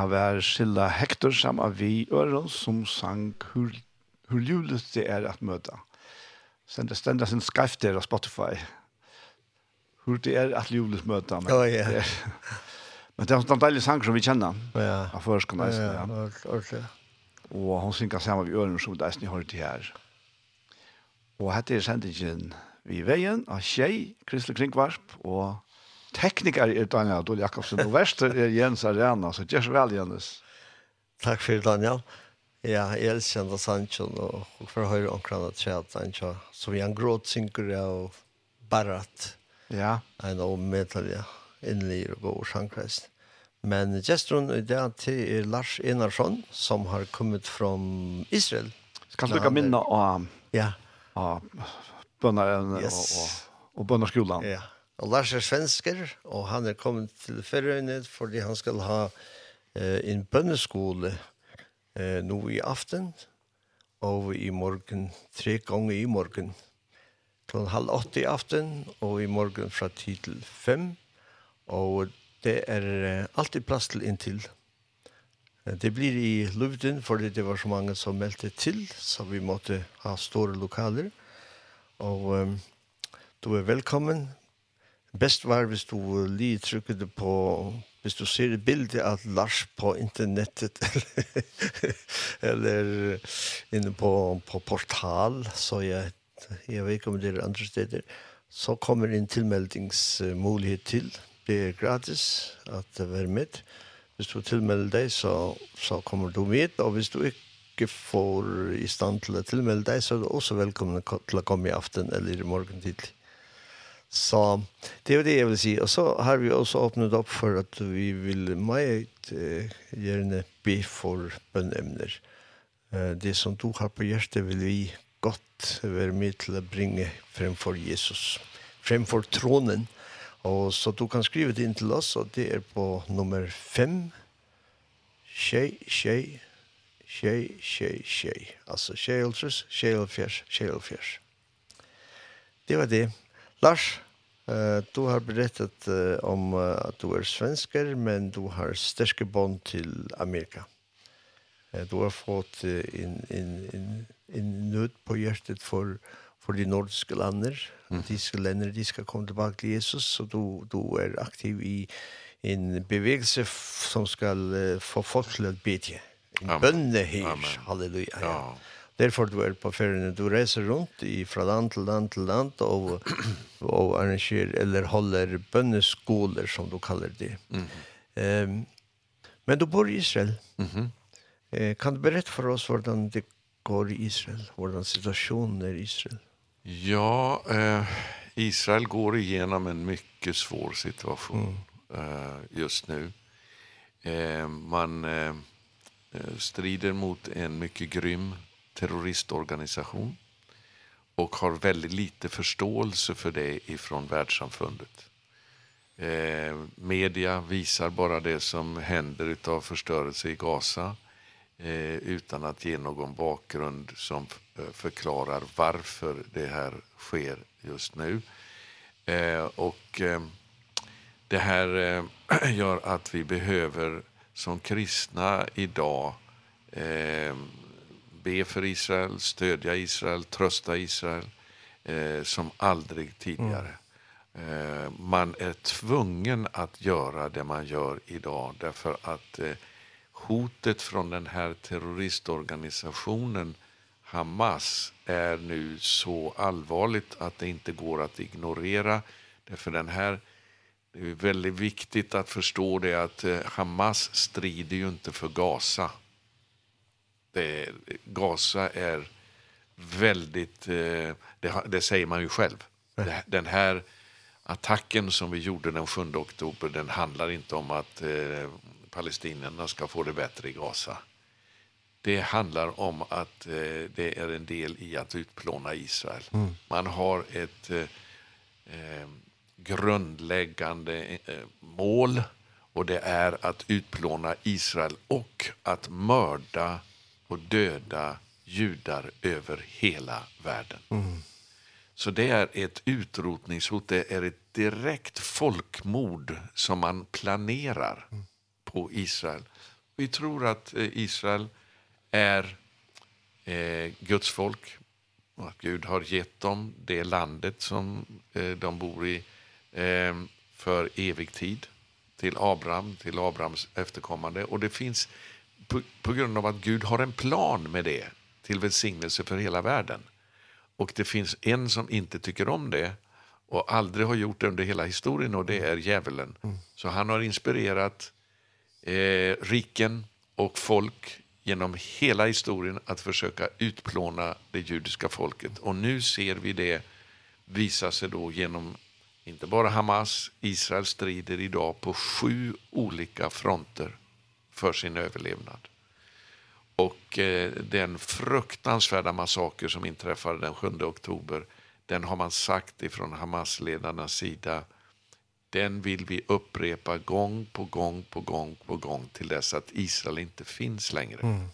Det var Silla Hector sammen vi øren som sang hur, hur julet det er at møte. Sen det stender sin skrift der av Spotify. Hur det er at julet møte. Men, oh, yeah. det er, men det er en deilig sang som vi kjenner. Ja. Av førskolen. Ja, ja. Okay. Og hun synger sammen vi øren som det er snitt hørt til her. Og hette er sendingen vi veien av Kjei, Kristelig Kringvarp og tekniker er Daniel Adol Jakobsen, og verster er Jens Arena, så gjør så vel, Jens. Takk for Daniel. Ja, jeg elsker Jens Sancho, og for å høre omkring at jeg Sancho, som jeg gråt synker jeg og barrat. Ja. En av medtalje, innliger og god sjankreist. Men gesteren i dag til er Lars Enarsson, som har kommet fra Israel. Kan du ikke minne av, ja. av bønderen yes. og, og, og bønderskolen? Ja. Og Lars er svensker, og han er kommet til Færøyene fordi han skal ha eh, en bønneskole eh, nå i aften og i morgen, tre ganger i morgen. Klokken halv åtte i aften og i morgen fra ti til fem. Og det er eh, alltid plass til inntil. Det blir i luften fordi det var så mange som meldte til, så vi måtte ha store lokaler. Og eh, du er velkommen Best var hvis du lige trykkede på, hvis du ser et bilde av Lars på internettet, eller inne på, på portal, så jeg, jeg vet ikke om det er andre steder, så kommer en tilmeldingsmulighet til. Det er gratis at være med. Hvis du tilmelder deg, så, så kommer du med, og hvis du ikke ikke får i stand til å tilmelde deg, så er du også velkommen til å komme i aften eller i morgen tidlig. Så det är det jeg vill si. Och så har vi också öppnat upp för att vi vill meget eh, gärna be för bønnemner. Eh, det som du har på hjertet vill vi gott være med til å bringe fremfor Jesus. Fremfor tronen. Och så du kan skriva det in till oss og det är på nummer 5 tjej, tjej, tjej, tjej, tjej. Alltså tjej, tjej, tjej, tjej. Det var det. Lars, uh, du har berättat uh, om uh, att du är svenskar men du har stärka bond till Amerika. Uh, du har fått uh, en, en, en, en nöd på hjärtat för, för de nordiska länder. Mm. De ska länder, de ska komma tillbaka till Jesus så du, du är aktiv i en bevegelse som ska uh, få folk till att bedja. En bønne her, halleluja. Ja. ja. Derfor du er på ferien, du reiser rundt i, fra land til land til land og, og arrangerer eller holder bønneskoler, som du kaller det. Mm -hmm. um, men du bor i Israel. Mm -hmm. eh, kan du berette for oss hvordan det går i Israel, hvordan situasjonen er i Israel? Ja, eh, Israel går igenom en mycket svår situation mm. eh, just nu. Eh, man eh, strider mot en mycket grym terroristorganisation och har väldigt lite förståelse för det ifrån världssamfundet. Eh, media visar bara det som händer utav förstörelse i Gaza eh, utan att ge någon bakgrund som förklarar varför det här sker just nu. Eh, och eh, det här eh, gör att vi behöver som kristna idag eh, be för Israel, stödja Israel, trösta Israel eh, som aldrig tidigare. Mm. Eh, man är tvungen att göra det man gör idag därför att eh, hotet från den här terroristorganisationen Hamas är nu så allvarligt att det inte går att ignorera. Därför den här det är väldigt viktigt att förstå det att Hamas strider ju inte för Gaza Det, Gaza är väldigt, det, det säger man ju själv. Det, den här attacken som vi gjorde den 7 oktober, den handlar inte om att eh, palestinierna ska få det bättre i Gaza. Det handlar om att eh, det är en del i att utplåna Israel. Mm. Man har ett eh, eh, grundläggande eh, mål och det är att utplåna Israel och att mörda och döda judar över hela världen. Mm. Så det är ett utrotningshot, det är ett direkt folkmord som man planerar mm. på Israel. Vi tror att Israel är eh, Guds folk och att Gud har gett dem det landet som eh, de bor i eh, för evig tid till Abraham, till Abrahams efterkommande. Och det finns på, på grund av att Gud har en plan med det till välsignelse för hela världen. Och det finns en som inte tycker om det och aldrig har gjort det under hela historien och det är djävulen. Mm. Så han har inspirerat eh, riken och folk genom hela historien att försöka utplåna det judiska folket. Och nu ser vi det visa sig då genom inte bara Hamas, Israels strider idag på sju olika fronter för sin överlevnad. Och eh, den fruktansvärda massaker som inträffade den 7 oktober, den har man sagt ifrån Hamas-ledarnas sida, den vill vi upprepa gång på gång på gång på gång till dess att Israel inte finns längre. Mm.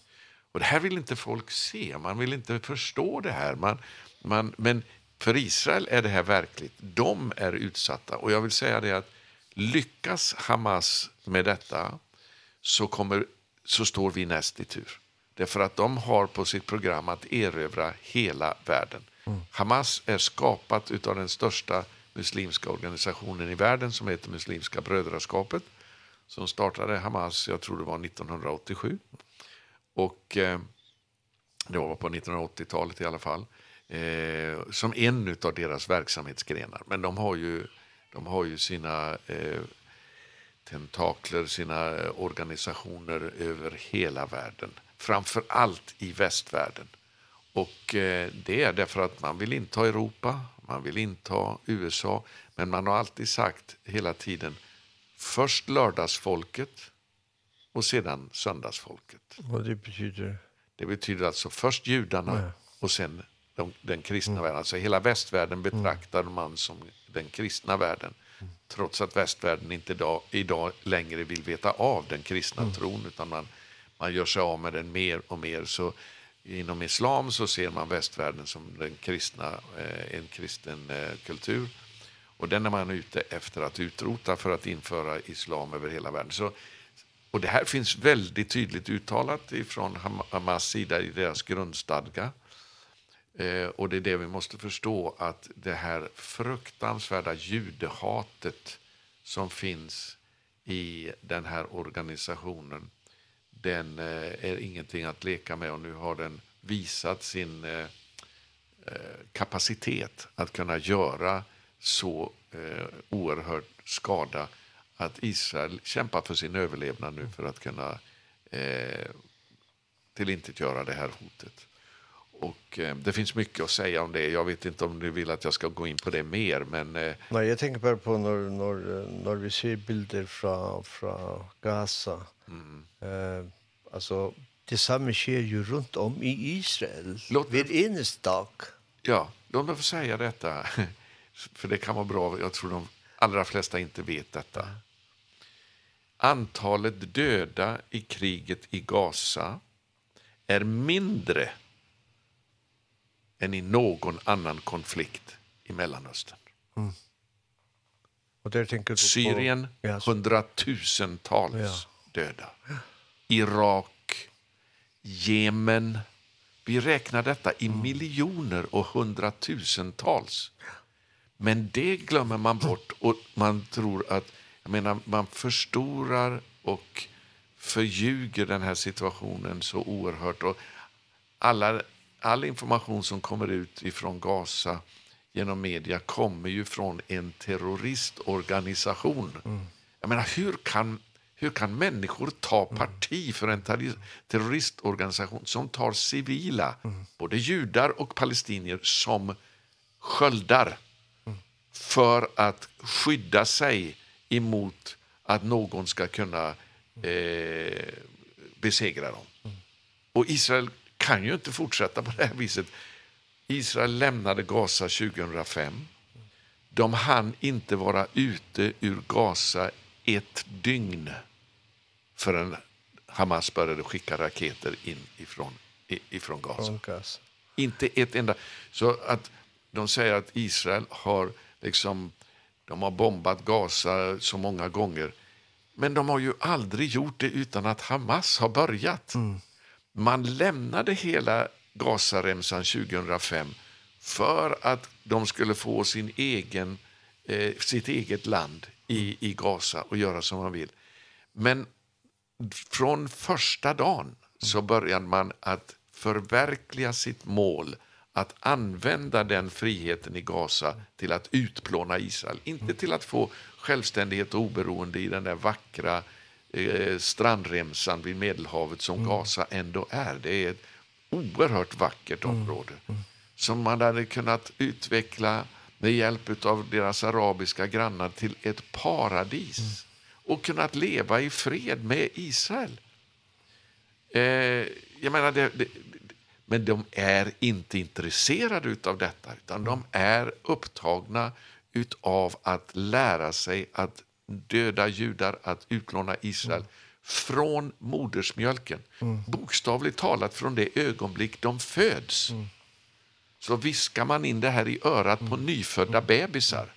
Och det här vill inte folk se, man vill inte förstå det här. Man, man, men för Israel är det här verkligt. De är utsatta. Och jag vill säga det att lyckas Hamas med detta så, kommer, så står vi näst i tur. Därför att de har på sitt program att erövra hela världen. Mm. Hamas är skapat utav den största muslimska organisationen i världen som heter Muslimska brödraskapet som startade Hamas, jag tror det var 1987. Och eh, det var på 1980-talet i alla fall. Eh, som en utav deras verksamhetsgrenar. Men de har ju, de har ju sina eh, tentakler, sina organisationer över hela världen. Framför allt i västvärlden. Och eh, det är därför att man vill inta Europa, man vill inta USA. Men man har alltid sagt hela tiden, först lördagsfolket och sedan söndagsfolket. Vad det betyder? Det betyder alltså först judarna ja. och sen de, den kristna mm. världen. Alltså hela västvärlden betraktar mm. man som den kristna världen trots att västvärlden inte idag, idag längre vill veta av den kristna mm. tron utan man, man gör sig av med den mer och mer så inom islam så ser man västvärlden som den kristna, eh, en kristen eh, kultur och den är man ute efter att utrota för att införa islam över hela världen så Och det här finns väldigt tydligt uttalat ifrån Hamas sida i deras grundstadga. Mm Eh, och det är det vi måste förstå att det här fruktansvärda judehatet som finns i den här organisationen den eh, är ingenting att leka med och nu har den visat sin eh, kapacitet att kunna göra så eh, oerhört skada att Israel kämpar för sin överlevnad nu för att kunna eh, tillintetgöra det här hotet. Och eh, det finns mycket att säga om det. Jag vet inte om du vill att jag ska gå in på det mer, men... Eh... Nej, jag tänker bara på när, när, när vi ser bilder från, från Gaza. Mm. Eh, alltså, det samma sker ju runt om i Israel. Låt mig... Vid enestak. Ja, låt mig få säga detta. För det kan vara bra. Jag tror de allra flesta inte vet detta. Antalet döda i kriget i Gaza är mindre än i någon annan konflikt i Mellanöstern. Mm. Och där tänker du på... Syrien, yes. hundratusentals ja. döda. Irak, Jemen. Vi räknar detta i mm. miljoner och hundratusentals. Men det glömmer man bort och man tror att jag menar man förstorar och förljuger den här situationen så oerhört och alla all information som kommer ut ifrån Gaza genom media kommer ju från en terroristorganisation. Mm. Jag menar hur kan hur kan människor ta parti för en terroristorganisation som tar civila mm. både judar och palestinier som sköldar mm. för att skydda sig emot att någon ska kunna eh besegra dem. Och Israel kan ju inte fortsätta på det här viset. Israel lämnade Gaza 2005. De hann inte vara ute ur Gaza ett dygn förrän Hamas började skicka raketer in ifrån, ifrån Gaza. Gaza. Inte ett enda. Så att de säger att Israel har liksom de har bombat Gaza så många gånger. Men de har ju aldrig gjort det utan att Hamas har börjat. Mm man lämnade hela Gazaremsan 2005 för att de skulle få sin egen eh, sitt eget land i i Gaza och göra som man vill. Men från första dagen så började man att förverkliga sitt mål att använda den friheten i Gaza till att utplåna Israel, inte till att få självständighet och oberoende i den där vackra eh, strandremsan vid Medelhavet som mm. Gaza ändå är. Det är ett oerhört vackert område mm. som man hade kunnat utveckla med hjälp av deras arabiska grannar till ett paradis mm. och kunnat leva i fred med Israel. Eh, jag menar det, det men de är inte intresserade utav detta utan de är upptagna utav att lära sig att döda judar att utlåna Israel mm. från modersmjölken. Mm. Bokstavligt talat från det ögonblick de föds. Mm. Så viskar man in det här i örat på nyfödda bebisar.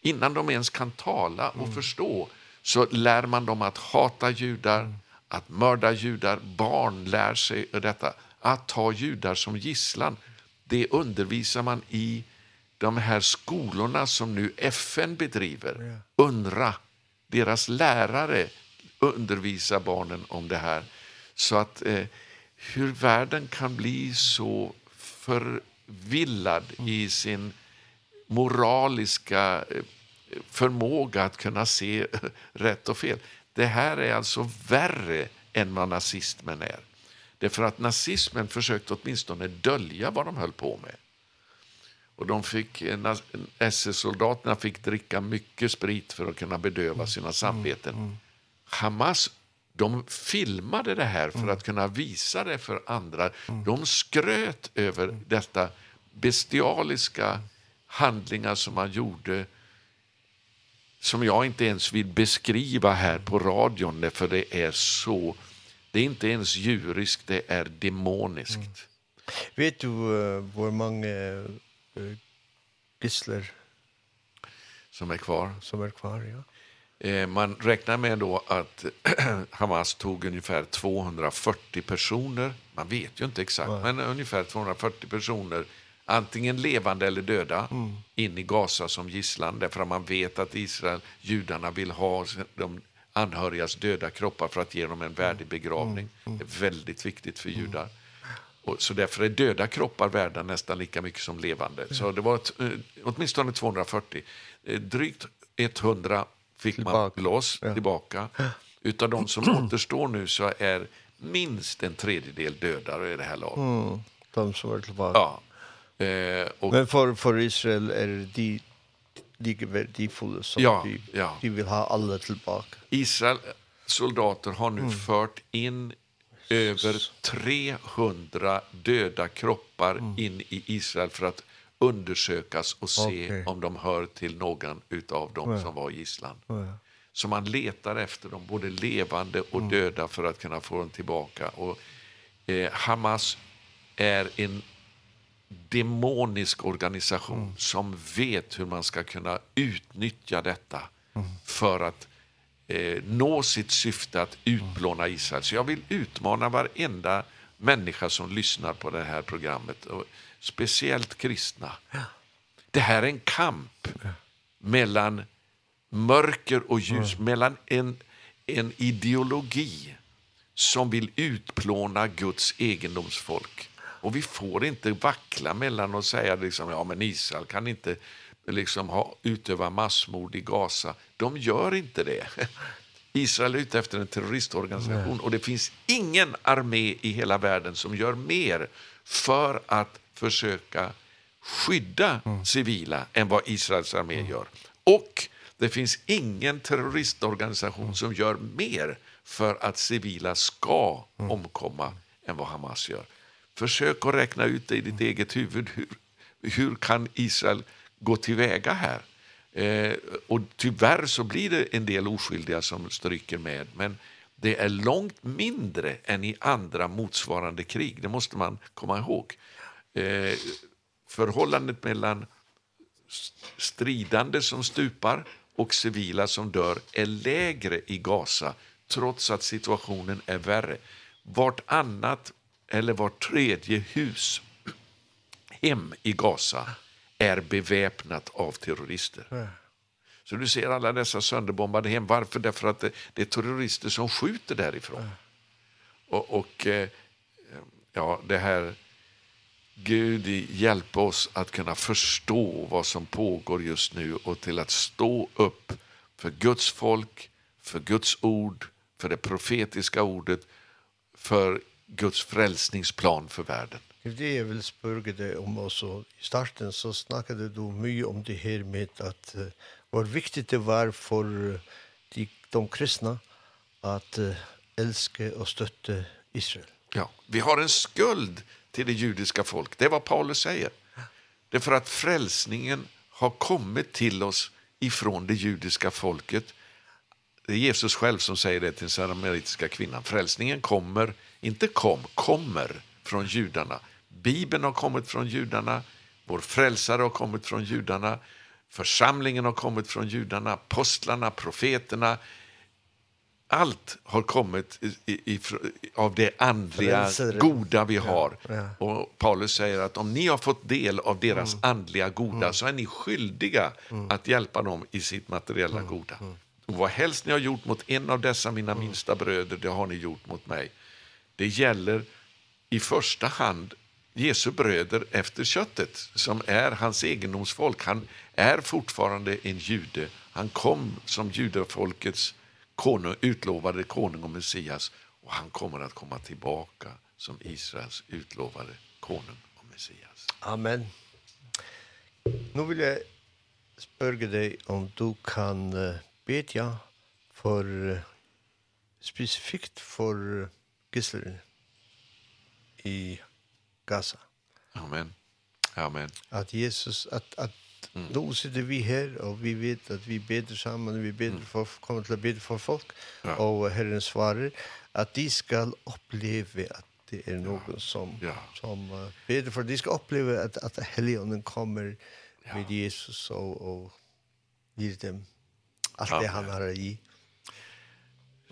Innan de ens kan tala och förstå så lär man dem att hata judar, att mörda judar. Barn lär sig detta. Att ta judar som gisslan. Det undervisar man i de här skolorna som nu FN bedriver. UNRWA deras lärare undervisar barnen om det här. Så att eh, hur världen kan bli så förvillad i sin moraliska förmåga att kunna se rätt och fel. Det här är alltså värre än vad nazismen är. Det är för att nazismen försökte åtminstone dölja vad de höll på med. Och de fick, SS-soldaterna fick dricka mycket sprit för att kunna bedöva sina samveten. Hamas, de filmade det här för att kunna visa det för andra. De skröt över detta bestialiska handlingar som man gjorde som jag inte ens vill beskriva här på radion för det är så det är inte ens djuriskt, det är demoniskt. Vet du uh, hur många gissler som är kvar. Som är kvar, ja. Eh, man räknar med då att Hamas tog ungefär 240 personer. Man vet ju inte exakt, men ungefär 240 personer antingen levande eller döda mm. in i Gaza som gisslan därför att man vet att Israel judarna vill ha de anhörigas döda kroppar för att ge dem en värdig begravning. Mm. Mm. Det är väldigt viktigt för judar. Mm Och så därför är döda kroppar värda nästan lika mycket som levande. Så det var ett, åtminstone 240. Drygt 100 fick tillbaka. man loss ja. tillbaka. Utav de som återstår nu så är minst en tredjedel döda i det här laget. Mm. De som var tillbaka. Ja. Eh, och... Men för, för Israel är det de lika värdefulla som ja, de, ja. de vill ha alla tillbaka. Israel soldater har nu mm. fört in över 300 döda kroppar mm. in i Israel för att undersökas och se okay. om de hör till någon utav dem ja. som var i gisslan. Ja. Så man letar efter dem, både levande och mm. döda, för att kunna få dem tillbaka. Och, eh, Hamas är en demonisk organisation mm. som vet hur man ska kunna utnyttja detta mm. för att eh, nå sitt syfte att utplåna Israel. Så jag vill utmana varenda människa som lyssnar på det här programmet och speciellt kristna. Det här är en kamp mellan mörker och ljus, mm. mellan en en ideologi som vill utplåna Guds egendomsfolk. Och vi får inte vackla mellan och säga liksom ja men Israel kan inte liksom ha utöva massmord i Gaza. De gör inte det. Israel är ute efter en terroristorganisation och det finns ingen armé i hela världen som gör mer för att försöka skydda mm. civila än vad Israels armé mm. gör. Och det finns ingen terroristorganisation mm. som gör mer för att civila ska omkomma än vad Hamas gör. Försök att räkna ut det i ditt eget huvud. Hur, hur kan Israel gå tillväga här. Eh, och tyvärr så blir det en del oskyldiga som stryker med. Men det är långt mindre än i andra motsvarande krig. Det måste man komma ihåg. Eh, förhållandet mellan stridande som stupar och civila som dör är lägre i Gaza trots att situationen är värre. Vart annat eller vart tredje hus hem i Gaza är beväpnat av terrorister. Så du ser alla dessa sönderbombade hem. Varför? Därför att det, det är terrorister som skjuter därifrån. Och, och ja, det här... Gud hjälp oss att kunna förstå vad som pågår just nu och till att stå upp för Guds folk, för Guds ord, för det profetiska ordet, för Guds frälsningsplan för världen. Det er det jeg vil spørre deg om også. I starten så snakket du mye om det her med at uh, hvor viktig det var for de, de kristna at uh, elske og støtte Israel. Ja, vi har en skuld till det judiska folk. Det är vad Paulus säger. Det är för att frälsningen har kommit till oss ifrån det judiska folket. Det är Jesus själv som säger det till den samaritiska kvinnan. Frälsningen kommer, inte kom, kommer från judarna. Bibeln har kommit från judarna, vår frälsare har kommit från judarna, församlingen har kommit från judarna, apostlarna, profeterna, allt har kommit i, i, i, av det andliga goda vi har. Ja, ja. Och Paulus säger att om ni har fått del av deras mm. andliga goda mm. så är ni skyldiga mm. att hjälpa dem i sitt materiella mm. goda. Mm. Och vad helst ni har gjort mot en av dessa mina minsta bröder, det har ni gjort mot mig. Det gäller i första hand Jesu bröder efter köttet som är hans egendomsfolk. Han är fortfarande en jude. Han kom som judefolkets konung, utlovade konung och Messias och han kommer att komma tillbaka som Israels utlovade konung och Messias. Amen. Nu vill jag spörge dig om du kan bedja för specifikt för gissler i Gaza. Amen. Amen. At Jesus, at, at mm. nå sitter vi her, og vi vet at vi beder sammen, vi beder for, kommer til å bede for folk, ja. og Herren svarer at de skal oppleve at det er noen som, ja. som uh, beder for, de skal oppleve at, at Helligånden kommer ja. med Jesus og, og gir dem alt det han har å gi.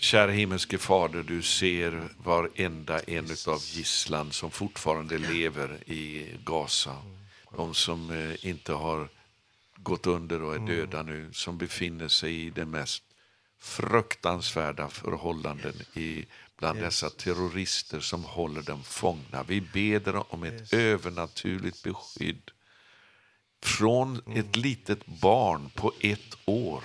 Kära himmelske fader, du ser varenda en av gisslan som fortfarande lever i Gaza. De som inte har gått under och är döda nu, som befinner sig i det mest fruktansvärda förhållanden i bland dessa terrorister som håller dem fångna. Vi beder om ett övernaturligt beskydd från ett litet barn på ett år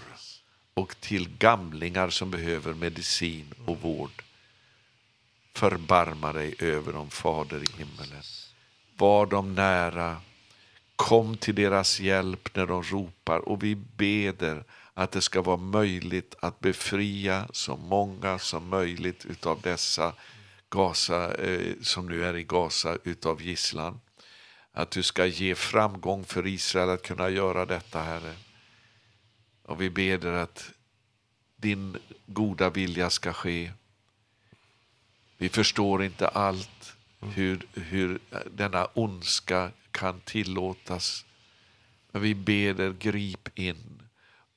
och till gamlingar som behöver medicin och vård. Förbarma dig över dem, Fader i himmelen. Var dem nära. Kom till deras hjälp när de ropar. Och vi beder att det ska vara möjligt att befria så många som möjligt utav dessa Gaza, eh, som nu är i Gaza utav gisslan. Att du ska ge framgång för Israel att kunna göra detta, Herre. Och vi ber dig att din goda vilja ska ske. Vi förstår inte allt hur, hur denna ondska kan tillåtas. Men vi ber dig, grip in.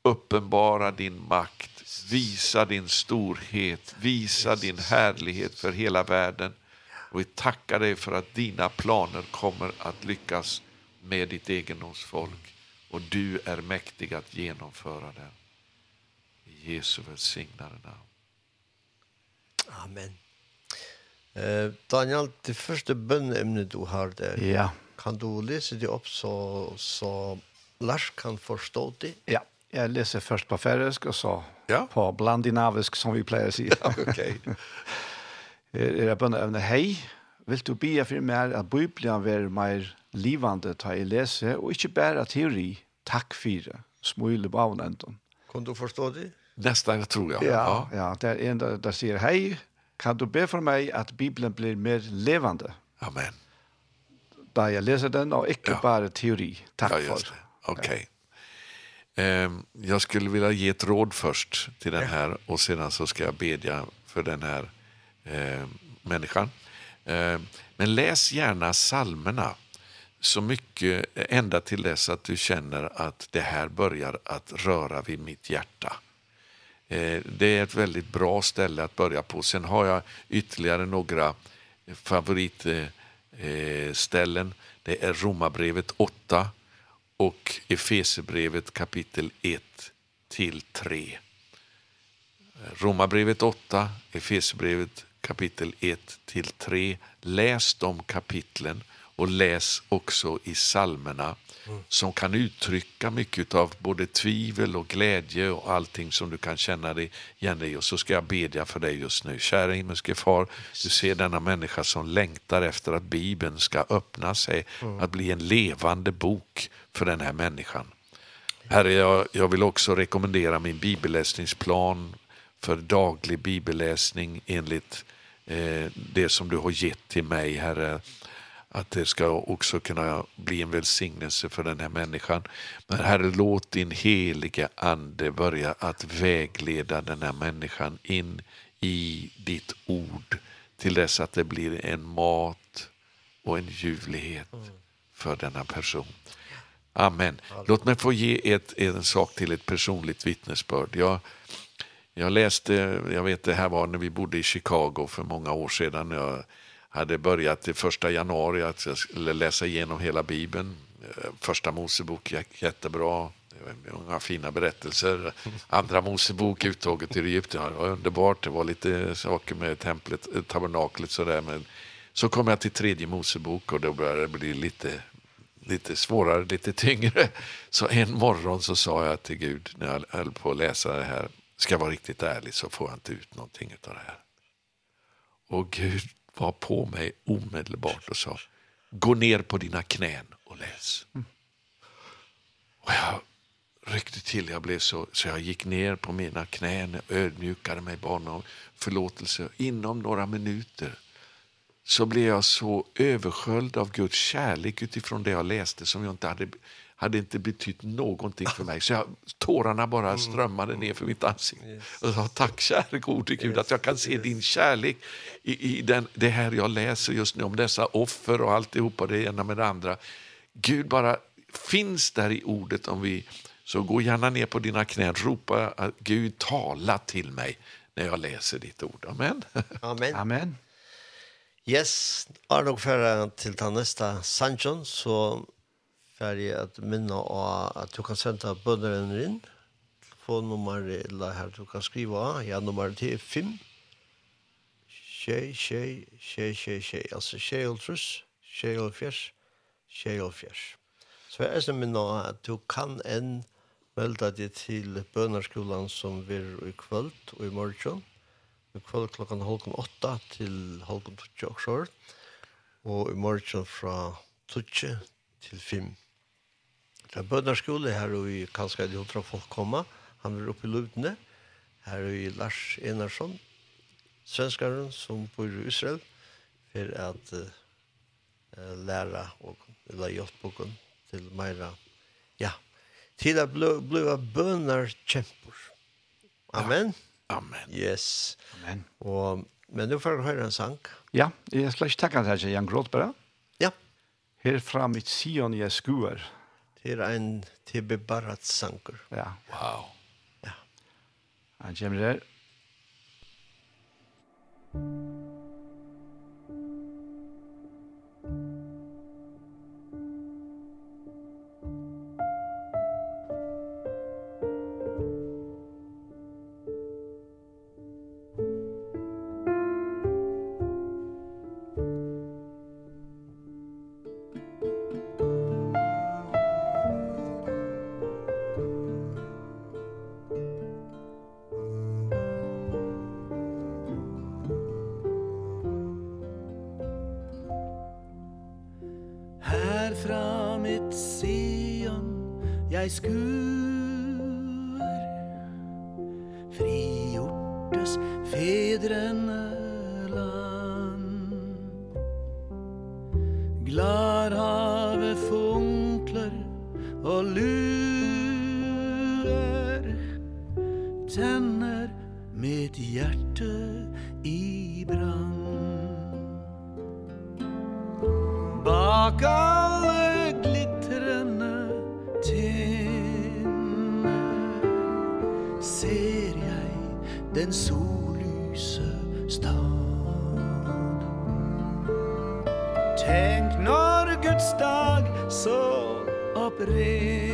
Uppenbara din makt. Visa din storhet. Visa din härlighet för hela världen. Och vi tackar dig för att dina planer kommer att lyckas med ditt egendomsfolk. Och du är mäktig att genomföra den. I Jesu välsignade namn. Amen. Eh, Daniel, det första bönämnet du har där. Ja. Kan du läsa det upp så, så Lars kan förstå det? Ja, jag läser först på färöisk och så ja. på blandinavisk som vi plejer säga. Ja, okej. Okay. Era bönämne, hej. Vill du be för mig att Bibeln är mer livande ta i lese, og ikke bare teori, takk fire, smule bavn enten. Kan du forstå det? Nästan, jeg tror jeg. Ja, ja. ja det er en der, der sier, hei, kan du be for meg at Bibelen blir mer levande? Amen. Da jeg leser den, og ikke ja. bare teori. Takk ja, for. Okej. Ja. Ehm jag skulle vilja ge ett råd först till den här och sedan så ska jag bedja för den här eh människan. Eh men läs gärna salmerna så mycket ända till dess att du känner att det här börjar att röra vid mitt hjärta. Eh, det är ett väldigt bra ställe att börja på. Sen har jag ytterligare några favoritställen. Det är Romarbrevet 8 och Efesebrevet kapitel 1 till 3. Romarbrevet 8, Efesebrevet kapitel 1 till 3. Läs de kapitlen och läs också i salmerna mm. som kan uttrycka mycket av både tvivel och glädje och allting som du kan känna dig igen dig. Och så ska jag bedja för dig just nu. Kära himmelske far, du ser denna människa som längtar efter att Bibeln ska öppna sig, mm. att bli en levande bok för den här människan. Herre, jag, jag vill också rekommendera min bibelläsningsplan för daglig bibelläsning enligt eh, det som du har gett till mig, Herre att det ska också kunna bli en välsignelse för den här människan. Men Herre, låt din heliga ande börja att vägleda den här människan in i ditt ord till dess att det blir en mat och en ljuvlighet för denna person. Amen. Låt mig få ge ett, en sak till ett personligt vittnesbörd. Jag, jag läste, jag vet det här var när vi bodde i Chicago för många år sedan. Jag hade börjat det första januari att jag skulle läsa igenom hela Bibeln. Första Mosebok gick jättebra. Många fina berättelser. Andra Mosebok, uttåget till Egypten. Det var underbart. Det var lite saker med templet, tabernaklet så där. Men så kom jag till tredje Mosebok och då började det bli lite, lite svårare, lite tyngre. Så en morgon så sa jag till Gud när jag höll på att läsa det här. Ska jag vara riktigt ärlig så får jag inte ut någonting av det här. Och Gud var på mig omedelbart och sa gå ner på dina knän och läs. Mm. Och jag ryckte till, jag blev så, så jag gick ner på mina knän, ödmjukade mig barn om förlåtelse. Inom några minuter så blev jag så översköljd av Guds kärlek utifrån det jag läste som jag inte hade hade inte betytt någonting för mig. Så jag, tårarna bara strömmade ner för mitt ansikte. Och sa, tack käre gode Gud att jag kan se din kärlek i, i den, det här jag läser just nu om dessa offer och alltihopa det ena med det andra. Gud bara finns där i ordet om vi så gå gärna ner på dina knän ropa att Gud tala till mig när jag läser ditt ord. Amen. Amen. Amen. Yes, er nog ferdig til ta neste sannsjon, så ferdig at minne att at du kan sende in inn. Telefonnummer eller her du kan skrive av. Ja, nummer til 5. Tjej, tjej, tjej, tjej, tjej. Altså tjej og truss, tjej og fjers, tjej og fjers. Så jeg er som minne at du kan enn melda deg til bønderskolen som vi er i kvöld og i morgen. I kvöld klokkan halvkom 8 til halvkom 12 og i morgen fra 12 til 5. Det er bønderskole her og i kanskje de hundra folk komma. Han er oppe i Lutne. Her er i Lars Enarsson, svenskaren som bor i Israel, for at uh, læra og eller hjelpboken til meira. Ja, til at bli bønar kjempur. Amen. Ja. Amen. Yes. Amen. Og, men nu får du høre en sang. Ja, jeg skal ikke takke deg, Jan Gråtberg. Ja. Her fra mitt Sion jeg skuer. Ja. Det er en T.B. Barrat sanger. Ja. Wow. Ja. Han kommer der. Thank. og lurer Tenner mitt hjerte i brand Bak alle glittrende tinner Ser jeg den sol brev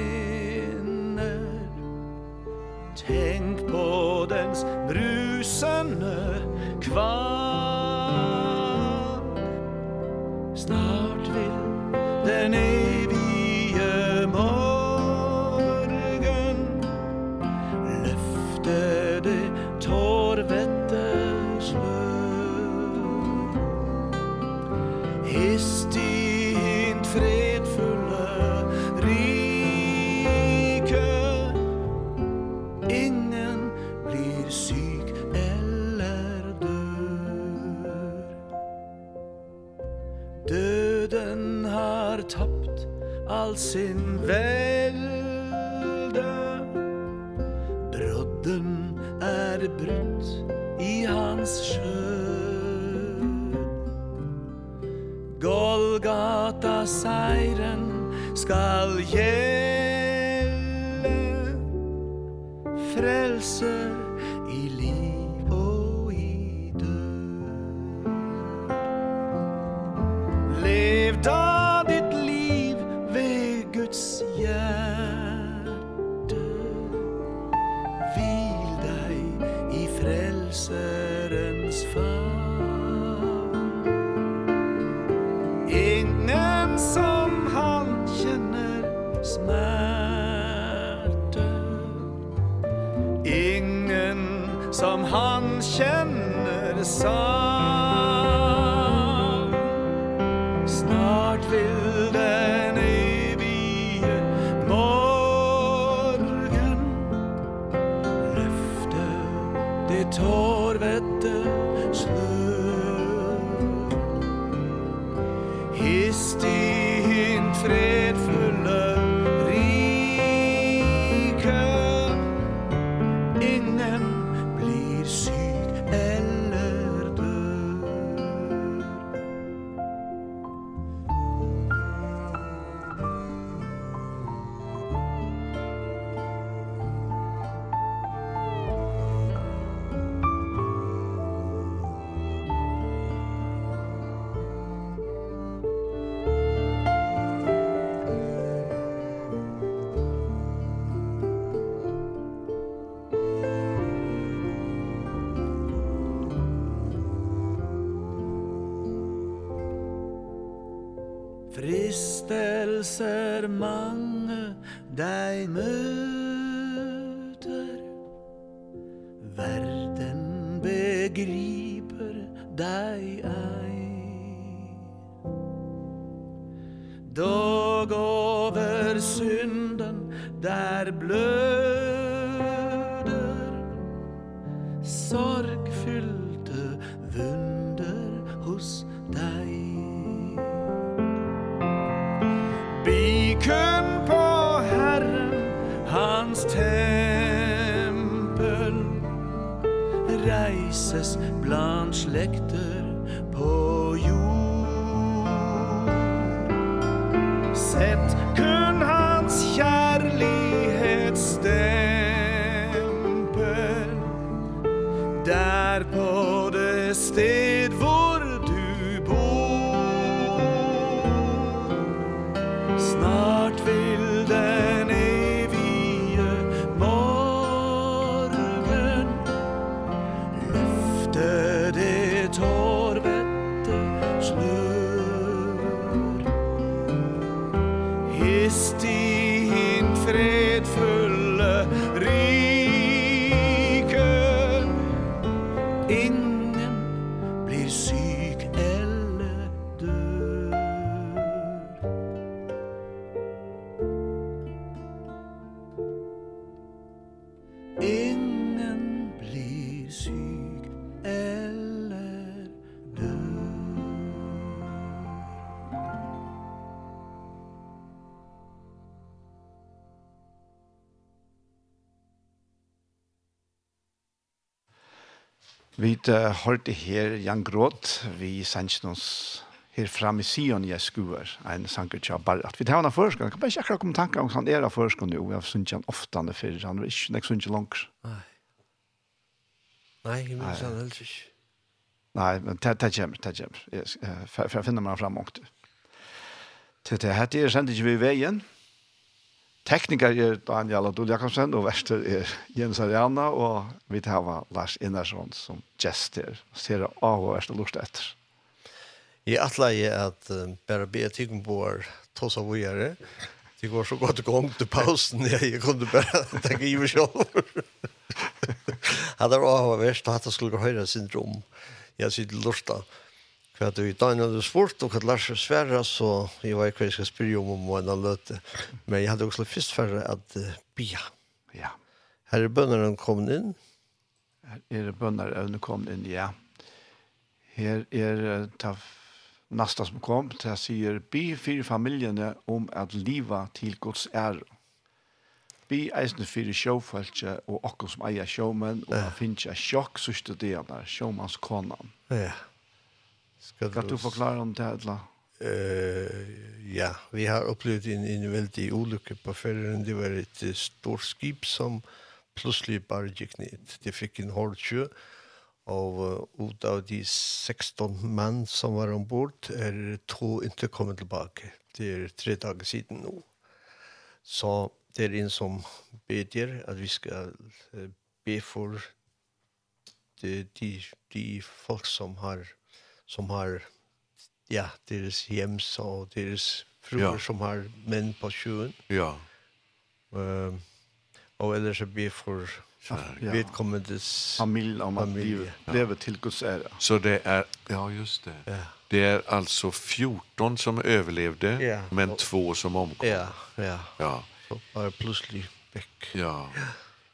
Jesus bland slekter vid uh, hørte her Jan Gråt, vi sendte oss her framme i Sion i Eskuer, en sanger til Barat. Vi tar henne først, kan bare ikke akkurat komme tanker om han er av først, og jeg har sunnet han ofte han er før, han er ikke, jeg sunnet langt. Nei, Nei jeg minns han helst ikke. Nei, men det kommer, det kommer, for jeg finner meg fram åkte. Til det her, det er sendt ikke vi i veien, Tekniker er Daniel Adol Jakobsen, og verster er Jens Ariana, og vi tar Lars Innersson som gester. Ser det av og verste lort etter. Jeg atler jeg at uh, bare be tyggen på å ta seg vågjere. Det går så godt igång til pausen, jeg kunne bare tenke i meg selv. Han er av og verst, og han skulle høyre syndrom. Jeg sitter lortet. För i Daniel hade svårt och att Lars svära så jeg var kvar ska spyrja om om en löte. Men jag hade också först för att uh, bia. Ja. Här är bönnaren kom in. Här är bönnaren kom in, ja. Här är ta nästa som kom. Det säger bi för familjen om att leva till Guds ära. Bi eisne fyrir sjåfølse og okkur som eier sjåmen, og han finnes jeg sjokk sørste deler, sjåmannskonan. Ja. Skal du, du forklare om det, Adla? Uh, ja, vi har opplevd en, en veldig ulykke på ferien. Det var et stort skip som plutselig bare gikk ned. Det fikk en hård sjø, og uh, ut av de 16 menn som var ombord, er to ikke kommet tilbake. Det er tre dager siden nå. Så det er en som bedjer at vi skal uh, be for de, de, de folk som har som har ja, deres hjems og deres fruer ja. som har menn på sjøen. Ja. Uh, og ellers er be for ja. vedkommendes familie om at livet ja. lever til Guds ære. Så det er, ja just det. Ja. Det er altså 14 som överlevde ja. men og, två som omkom. Ja, ja. ja. Så bare plutselig vekk. Ja.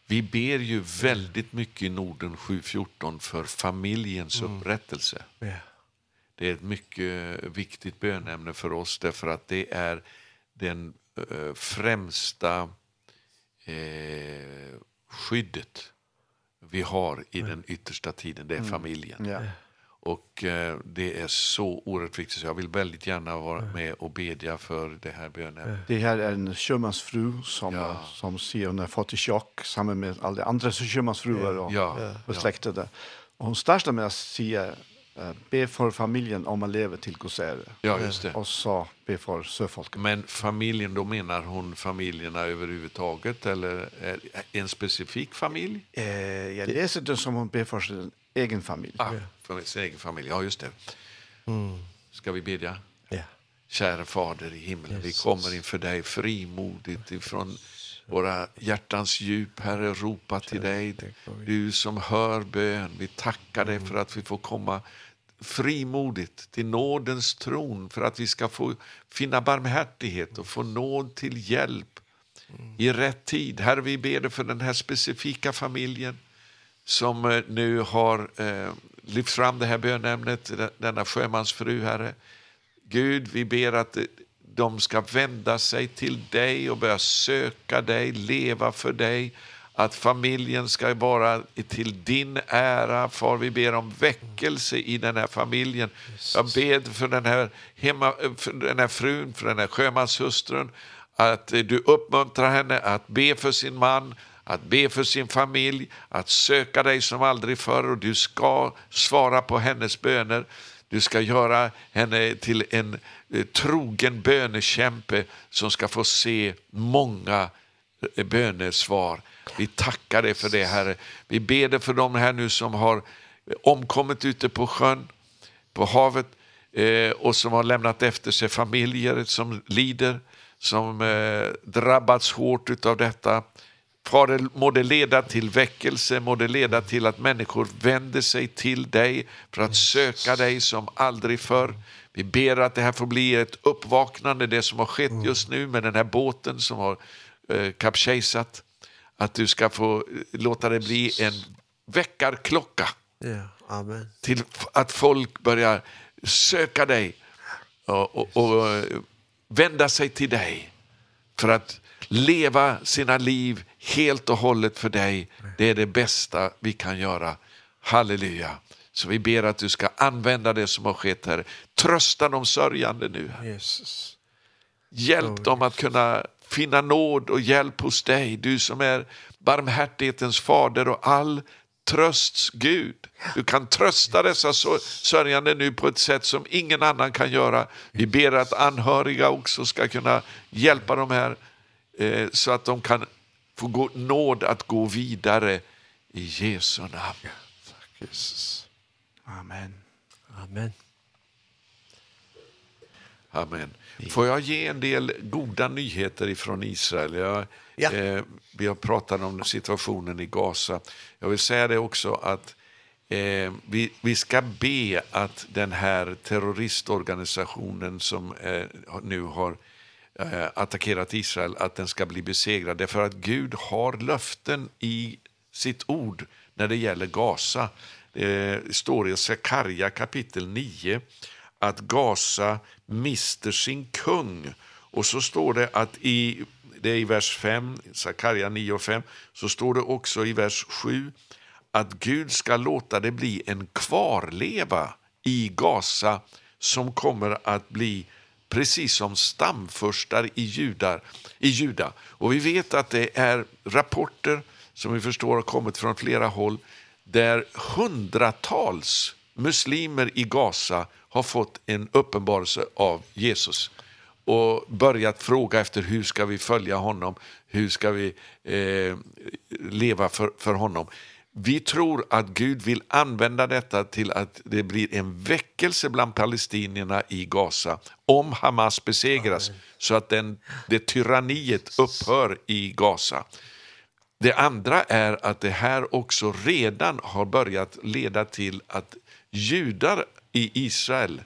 Vi ber ju väldigt mycket i Norden 714 för familjens mm. upprättelse. Ja det är ett mycket viktigt bönämne för oss därför att det är den eh, främsta eh, skyddet vi har i den yttersta tiden, det är familjen. Mm. Ja. Och eh, det är så oerhört viktigt så jag vill väldigt gärna vara med och bedja för det här bönen. Det här är en sjömansfru som ja. som ser hon har fått i chock samman med alla andra sjömansfruar och ja. besläktade. Och hon startar med att säga be för familjen om man lever till Gosere. Ja, just det. Och så be för sjöfolket. Men familjen, då menar hon familjerna överhuvudtaget eller är en specifik familj? Eh, jag läser det som hon ber för sin egen familj. Ja, ah, för sin egen familj. Ja, just det. Mm. Ska vi bedja? Ja. Kära Fader i himlen, Jesus. vi kommer inför dig frimodigt ifrån Våra hjärtans djup, Herre, ropa till dig. Du som hör bön, vi tackar dig för att vi får komma frimodigt till nådens tron för att vi ska få finna barmhärtighet och få nåd till hjälp i rätt tid. Herre, vi ber dig för den här specifika familjen som nu har eh, lyft fram det här bönämnet, denna sjömansfru, Herre. Gud, vi ber att de ska vända sig till dig och börja söka dig, leva för dig. Att familjen ska vara till din ära. Far, vi ber om väckelse i den här familjen. Jag ber för den här, hemma, för den här frun, för den här sjömanshustrun. Att du uppmuntrar henne att be för sin man, att be för sin familj, att söka dig som aldrig förr och du ska svara på hennes böner. Du ska göra henne till en trogen bönekämpe som ska få se många bönesvar. Vi tackar dig för det, Herre. Vi ber dig för dem här nu som har omkommit ute på sjön, på havet eh, och som har lämnat efter sig familjer som lider, som eh, drabbats hårt av detta. Fader, må det leda till väckelse, må det leda till att människor vänder sig till dig för att söka dig som aldrig förr. Vi ber att det här får bli ett uppvaknande, det som har skett just nu med den här båten som har eh, kapsejsat. Att du ska få låta det bli en väckarklocka. Ja, amen. Till att folk börjar söka dig och, och, och vända sig till dig för att leva sina liv helt och hållet för dig. Det är det bästa vi kan göra. Halleluja. Så vi ber att du ska använda det som har skett här. Trösta de sörjande nu. Jesus. Hjälp dem att kunna finna nåd och hjälp hos dig. Du som är barmhärtighetens fader och all trösts Gud. Du kan trösta dessa sörjande nu på ett sätt som ingen annan kan göra. Vi ber att anhöriga också ska kunna hjälpa dem här eh, så att de kan få nåd att gå vidare i Jesu namn. Ja, tack Jesus. Amen. Amen. Amen. Får jag ge en del goda nyheter ifrån Israel? Jag, ja. eh, vi har pratat om situationen i Gaza. Jag vill säga det också att eh, vi, vi ska be att den här terroristorganisationen som eh, nu har eh, attackerat Israel att den ska bli besegrad. Det är för att Gud har löften i sitt ord när det gäller Gaza. Det står i Sakarja kapitel 9 att Gaza mister sin kung. Och så står det att i det är i vers 5, Sakarja 9 och 5, så står det också i vers 7 att Gud ska låta det bli en kvarleva i Gaza som kommer att bli precis som stamförstar i, judar, i juda. Och vi vet att det är rapporter som vi förstår har kommit från flera håll där hundratals muslimer i Gaza har fått en uppenbarelse av Jesus och börjat fråga efter hur ska vi följa honom, hur ska vi eh, leva för, för honom. Vi tror att Gud vill använda detta till att det blir en väckelse bland palestinierna i Gaza om Hamas besegras så att den, det tyranniet upphör i Gaza. Det andra är att det här också redan har börjat leda till att judar i Israel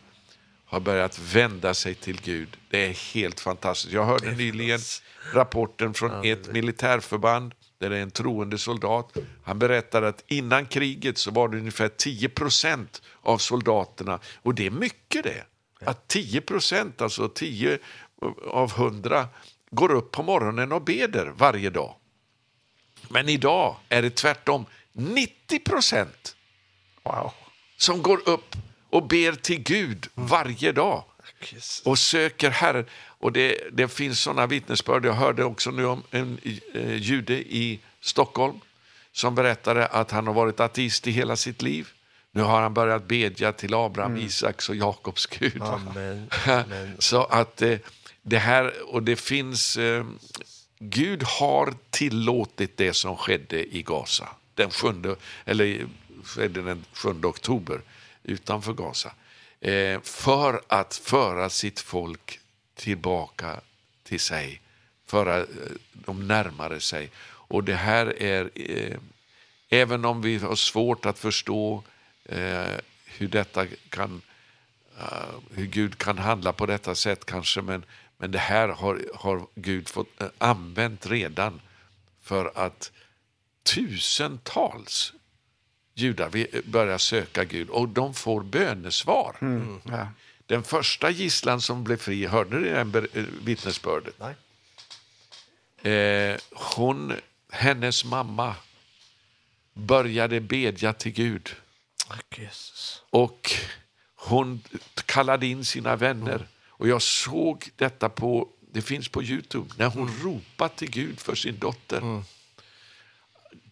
har börjat vända sig till Gud. Det är helt fantastiskt. Jag hörde nyligen rapporten från ett militärförband där är en troende soldat. Han berättar att innan kriget så var det ungefär 10 av soldaterna. Och det är mycket det. Att 10 alltså 10 av 100 går upp på morgonen och beder varje dag. Men idag är det tvärtom 90 wow. som går upp och ber till Gud varje dag. Jesus. och söker Herren. Och det, det finns sådana vittnesbörd. Jag hörde också nu om en eh, jude i Stockholm som berättade att han har varit ateist i hela sitt liv. Nu har han börjat bedja till Abraham, mm. Isaks och Jakobs Gud. Amen. Amen. Så att eh, det här, och det finns, eh, Gud har tillåtit det som skedde i Gaza. Den sjunde, eller skedde den 7 oktober utanför Gaza eh, för att föra sitt folk tillbaka till sig, föra eh, dem närmare sig. Och det här är, eh, även om vi har svårt att förstå eh, hur detta kan uh, hur Gud kan handla på detta sätt kanske men men det här har har Gud fått uh, använt redan för att tusentals judar vi börjar söka Gud och de får bönesvar. Mm. Ja. Den första gisslan som blev fri, hörde ni den vittnesbördet? Nej. Eh, hon, hennes mamma började bedja till Gud. Tack Jesus. Och hon kallade in sina vänner. Mm. Och jag såg detta på, det finns på Youtube, när hon mm. ropade till Gud för sin dotter. Mm.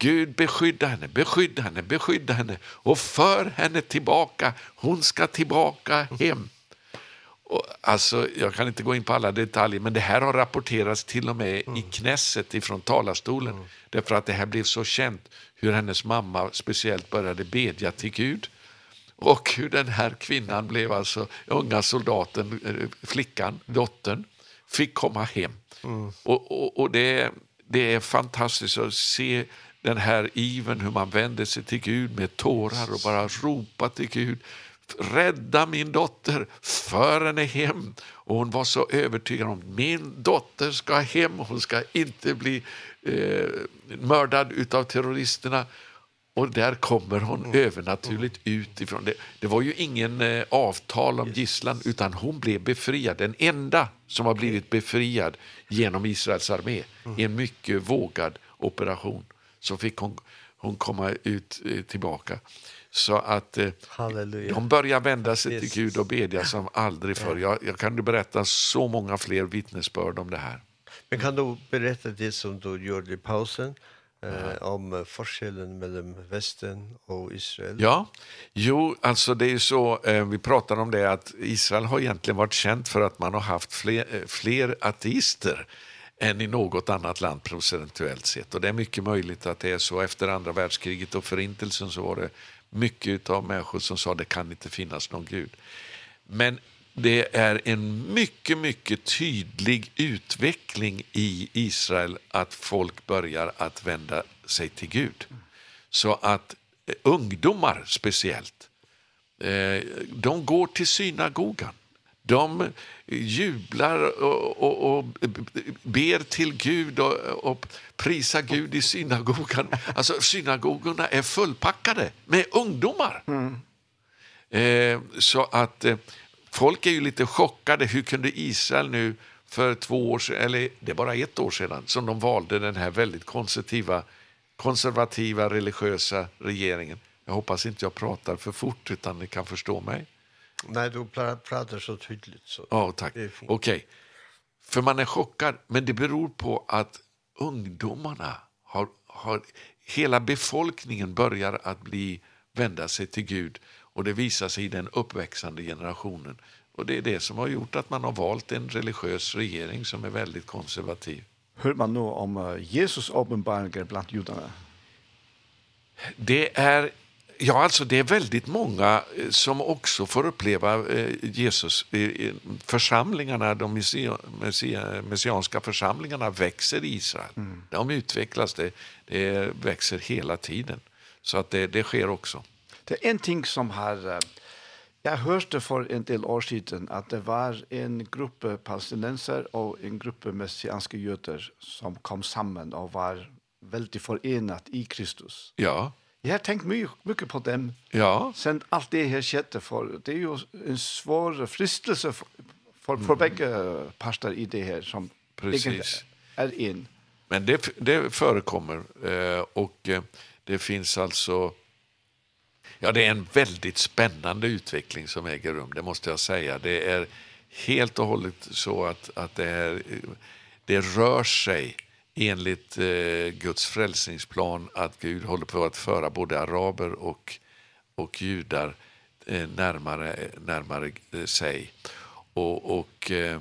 Gud beskydda henne, beskydda henne, beskydda henne och för henne tillbaka. Hon ska tillbaka hem. Och, alltså, jag kan inte gå in på alla detaljer, men det här har rapporterats till och med mm. i knässet ifrån talarstolen. Mm. Därför att det här blev så känt hur hennes mamma speciellt började bedja till Gud. Och hur den här kvinnan blev alltså, unga soldaten, flickan, dottern, fick komma hem. Mm. Och, och, och det, det är fantastiskt att se den här iven hur man vänder sig till Gud med tårar och bara ropar till Gud rädda min dotter, för henne hem. Och hon var så övertygad om min dotter ska hem, hon ska inte bli eh, mördad utav terroristerna. Och där kommer hon mm. övernaturligt utifrån. Det, det var ju ingen eh, avtal om gisslan utan hon blev befriad. Den enda som har blivit befriad genom Israels armé. Mm. En mycket vågad operation så fick hon hon komma ut eh, tillbaka. Så att eh, Halleluja. de börjar vända sig Jesus. till Gud och bedja som aldrig förr. Jag, jag kan ju berätta så många fler vittnesbörd om det här. Men kan du berätta det som du gjorde i pausen? eh om skillnaden mellan västern och Israel. Ja. Jo, alltså det är ju så eh, vi pratar om det att Israel har egentligen varit känt för att man har haft fler, fler ateister än i något annat land procentuellt sett. Och det är mycket möjligt att det är så. Efter andra världskriget och förintelsen så var det mycket av människor som sa det kan inte finnas någon gud. Men det är en mycket, mycket tydlig utveckling i Israel att folk börjar att vända sig till Gud. Så att ungdomar speciellt, eh, de går till synagogan de jublar och, och, och ber till Gud och, och prisar Gud i synagogan. Alltså synagogorna är fullpackade med ungdomar. Mm. Eh, så att eh, folk är ju lite chockade. Hur kunde Israel nu för två år sedan, eller det är bara ett år sedan, som de valde den här väldigt konservativa, konservativa religiösa regeringen. Jag hoppas inte jag pratar för fort utan ni kan förstå mig. Nej, du pratar så tydligt. Så. Ja, oh, tack. Okej. Okay. För man är chockad, men det beror på att ungdomarna har, har hela befolkningen börjar att bli vända sig till Gud och det visar sig i den uppväxande generationen. Och det är det som har gjort att man har valt en religiös regering som är väldigt konservativ. Hör man nu om Jesus uppenbarelse bland judarna? Det är Ja, alltså det är väldigt många som också får uppleva Jesus. i Församlingarna, de messia, messia, messianska församlingarna växer i Israel. Mm. De utvecklas, det, det växer hela tiden. Så att det, det sker också. Det är en ting som har... Jag hörde för en del år sedan att det var en grupp palestinenser och en grupp messianska jöter som kom samman och var väldigt förenat i Kristus. Ja. Jag har tänkt mycket, mycket på dem. Ja. Sen allt det här skedde för det är ju en svår fristelse för, för, för mm. bägge parter i det här som Precis. är in. Men det, det förekommer eh, och det finns alltså ja det är en väldigt spännande utveckling som äger rum, det måste jag säga. Det är helt och hållet så att, att det, är, det rör sig enligt eh, Guds frälsningsplan att Gud håller på att föra både araber och och judar eh, närmare närmare eh, sig. Och och eh,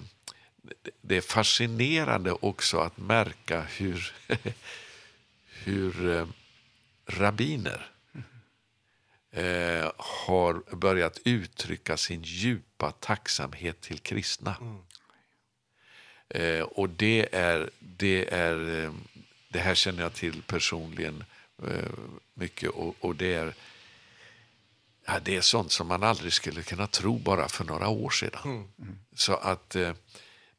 det är fascinerande också att märka hur hur eh, rabbiner eh, har börjat uttrycka sin djupa tacksamhet till kristna. Mm. Eh, och det är, det är, det här känner jag till personligen eh, mycket och, och det är, ja, det är sånt som man aldrig skulle kunna tro bara för några år sedan. Mm. Mm. Så att eh,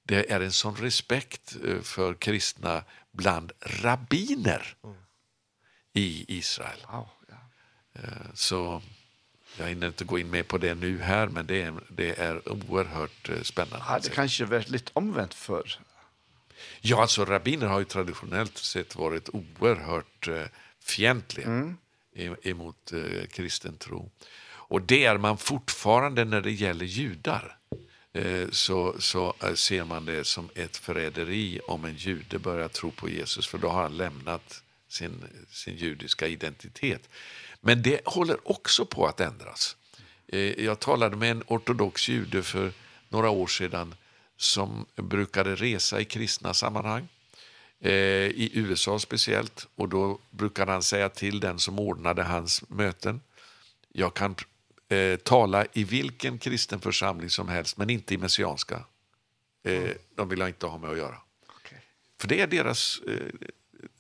det är en sån respekt för kristna bland rabbiner mm. i Israel. Wow, ja. Eh, så Jag hinner inte gå in mer på det nu här, men det är, det är oerhört spännande. Ja, det kanske varit lite omvänt för. Ja, alltså rabbiner har ju traditionellt sett varit oerhört uh, fientliga mm. emot uh, kristen tro. Och det är man fortfarande när det gäller judar. Eh, så, så ser man det som ett förräderi om en jude börjar tro på Jesus, för då har han lämnat sin, sin judiska identitet. Men det håller också på att ändras. Jag talade med en ortodox jude för några år sedan som brukade resa i kristna sammanhang i USA speciellt och då brukade han säga till den som ordnade hans möten jag kan eh, tala i vilken kristen församling som helst men inte i messianska. Eh, De vill jag inte ha med att göra. Okay. För det är deras eh,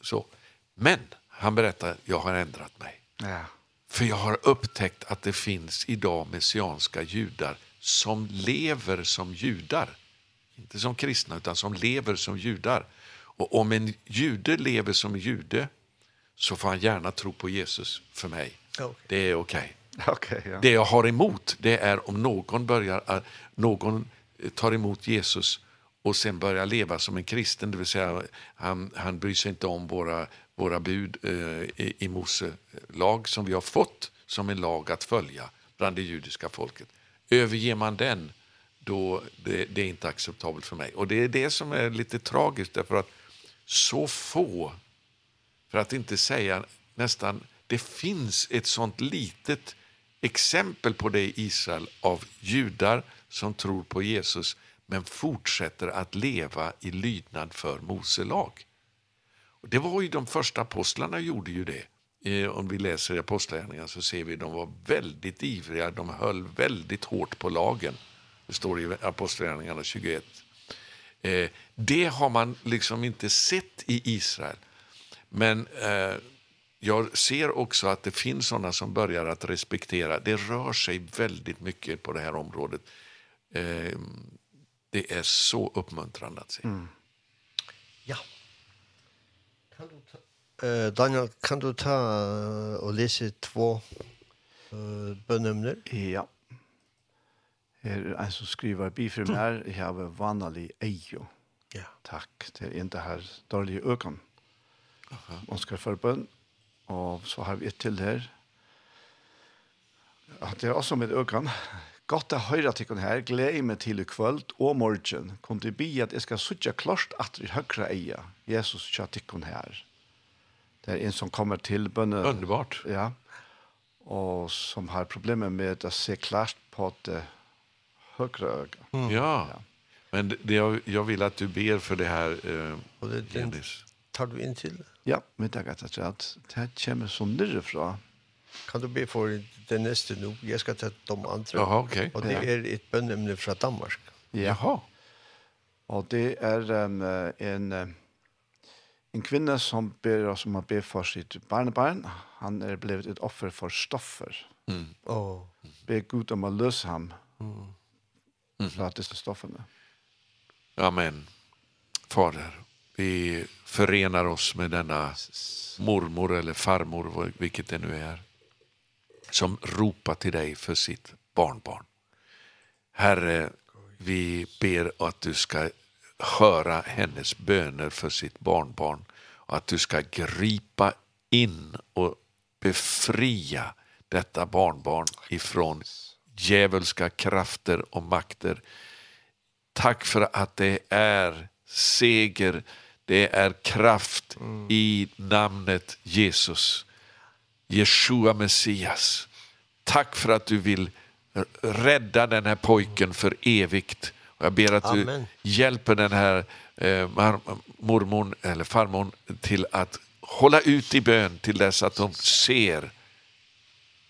så. Men han berättar jag har ändrat mig. Ja. För jag har upptäckt att det finns idag messianska judar som lever som judar. Inte som kristna utan som lever som judar. Och om en jude lever som jude så får han gärna tro på Jesus för mig. Okay. Det är okej. Okay. Okay, ja. Det jag har emot det är om någon börjar någon tar emot Jesus och sen börja leva som en kristen, det vill säga han, han bryr sig inte om våra, våra bud eh, i, i Mose lag som vi har fått som en lag att följa bland det judiska folket. Överger man den då det, det är inte acceptabelt för mig. Och det är det som är lite tragiskt därför att så få, för att inte säga nästan, det finns ett sånt litet exempel på det i Israel av judar som tror på Jesus- men fortsätter att leva i lydnad för Mose lag. Och det var ju de första apostlarna gjorde ju det. Eh, om vi läser apostlagärningarna så ser vi de var väldigt ivriga. De höll väldigt hårt på lagen. Det står i apostlagärningarna 21. Eh, det har man liksom inte sett i Israel. Men eh, jag ser också att det finns sådana som börjar att respektera. Det rör sig väldigt mycket på det här området. Eh, Det är så uppmuntrande att se. Mm. Ja. Kan du ta, eh, Daniel, kan du ta och läsa två eh, bönämner? Ja. Her er en som skriver bifrim her, jeg har vanlig eio. Ja. Takk, det er en det her dårlige økene. Aha. Ønsker forbønn, og så har vi et til her. Ja, det er også med økene, Godt å høre til her, glede meg til i kvöld og morgen. Kom til bi at jeg skal suttje klart at i høyre eie. Jesus kjør til her. Det er en som kommer til bønne. Underbart. Ja. Og som har problemer med å se klart på det høyre øyne. Mm. Ja. ja. Men det, jag, jag vill att du ber för det här, eh, och det, Dennis. Tar du in till? Ja, men det at att det kommer som nere Kan du be for det neste nå? Jeg skal ta de andre. Jaha, okej. Og det er et bønnemne fra Danmark. Jaha. Og det er um, en, en kvinne som, ber, som har bedt for sitt barnebarn. Han er blevet et offer for stoffer. Mm. Oh. Be Gud om å løse ham mm. fra disse stoffene. Amen. Fader, vi förenar oss med denna mormor eller farmor, vilket det nu är som ropar till dig för sitt barnbarn. Herre, vi ber att du ska höra hennes böner för sitt barnbarn och att du ska gripa in och befria detta barnbarn ifrån djävulska krafter och makter. Tack för att det är seger, det är kraft i namnet Jesus. Jeshua Messias. Tack för att du vill rädda den här pojken för evigt. Och jag ber att Amen. du hjälper den här eh, mormon eller farmon till att hålla ut i bön till dess att de ser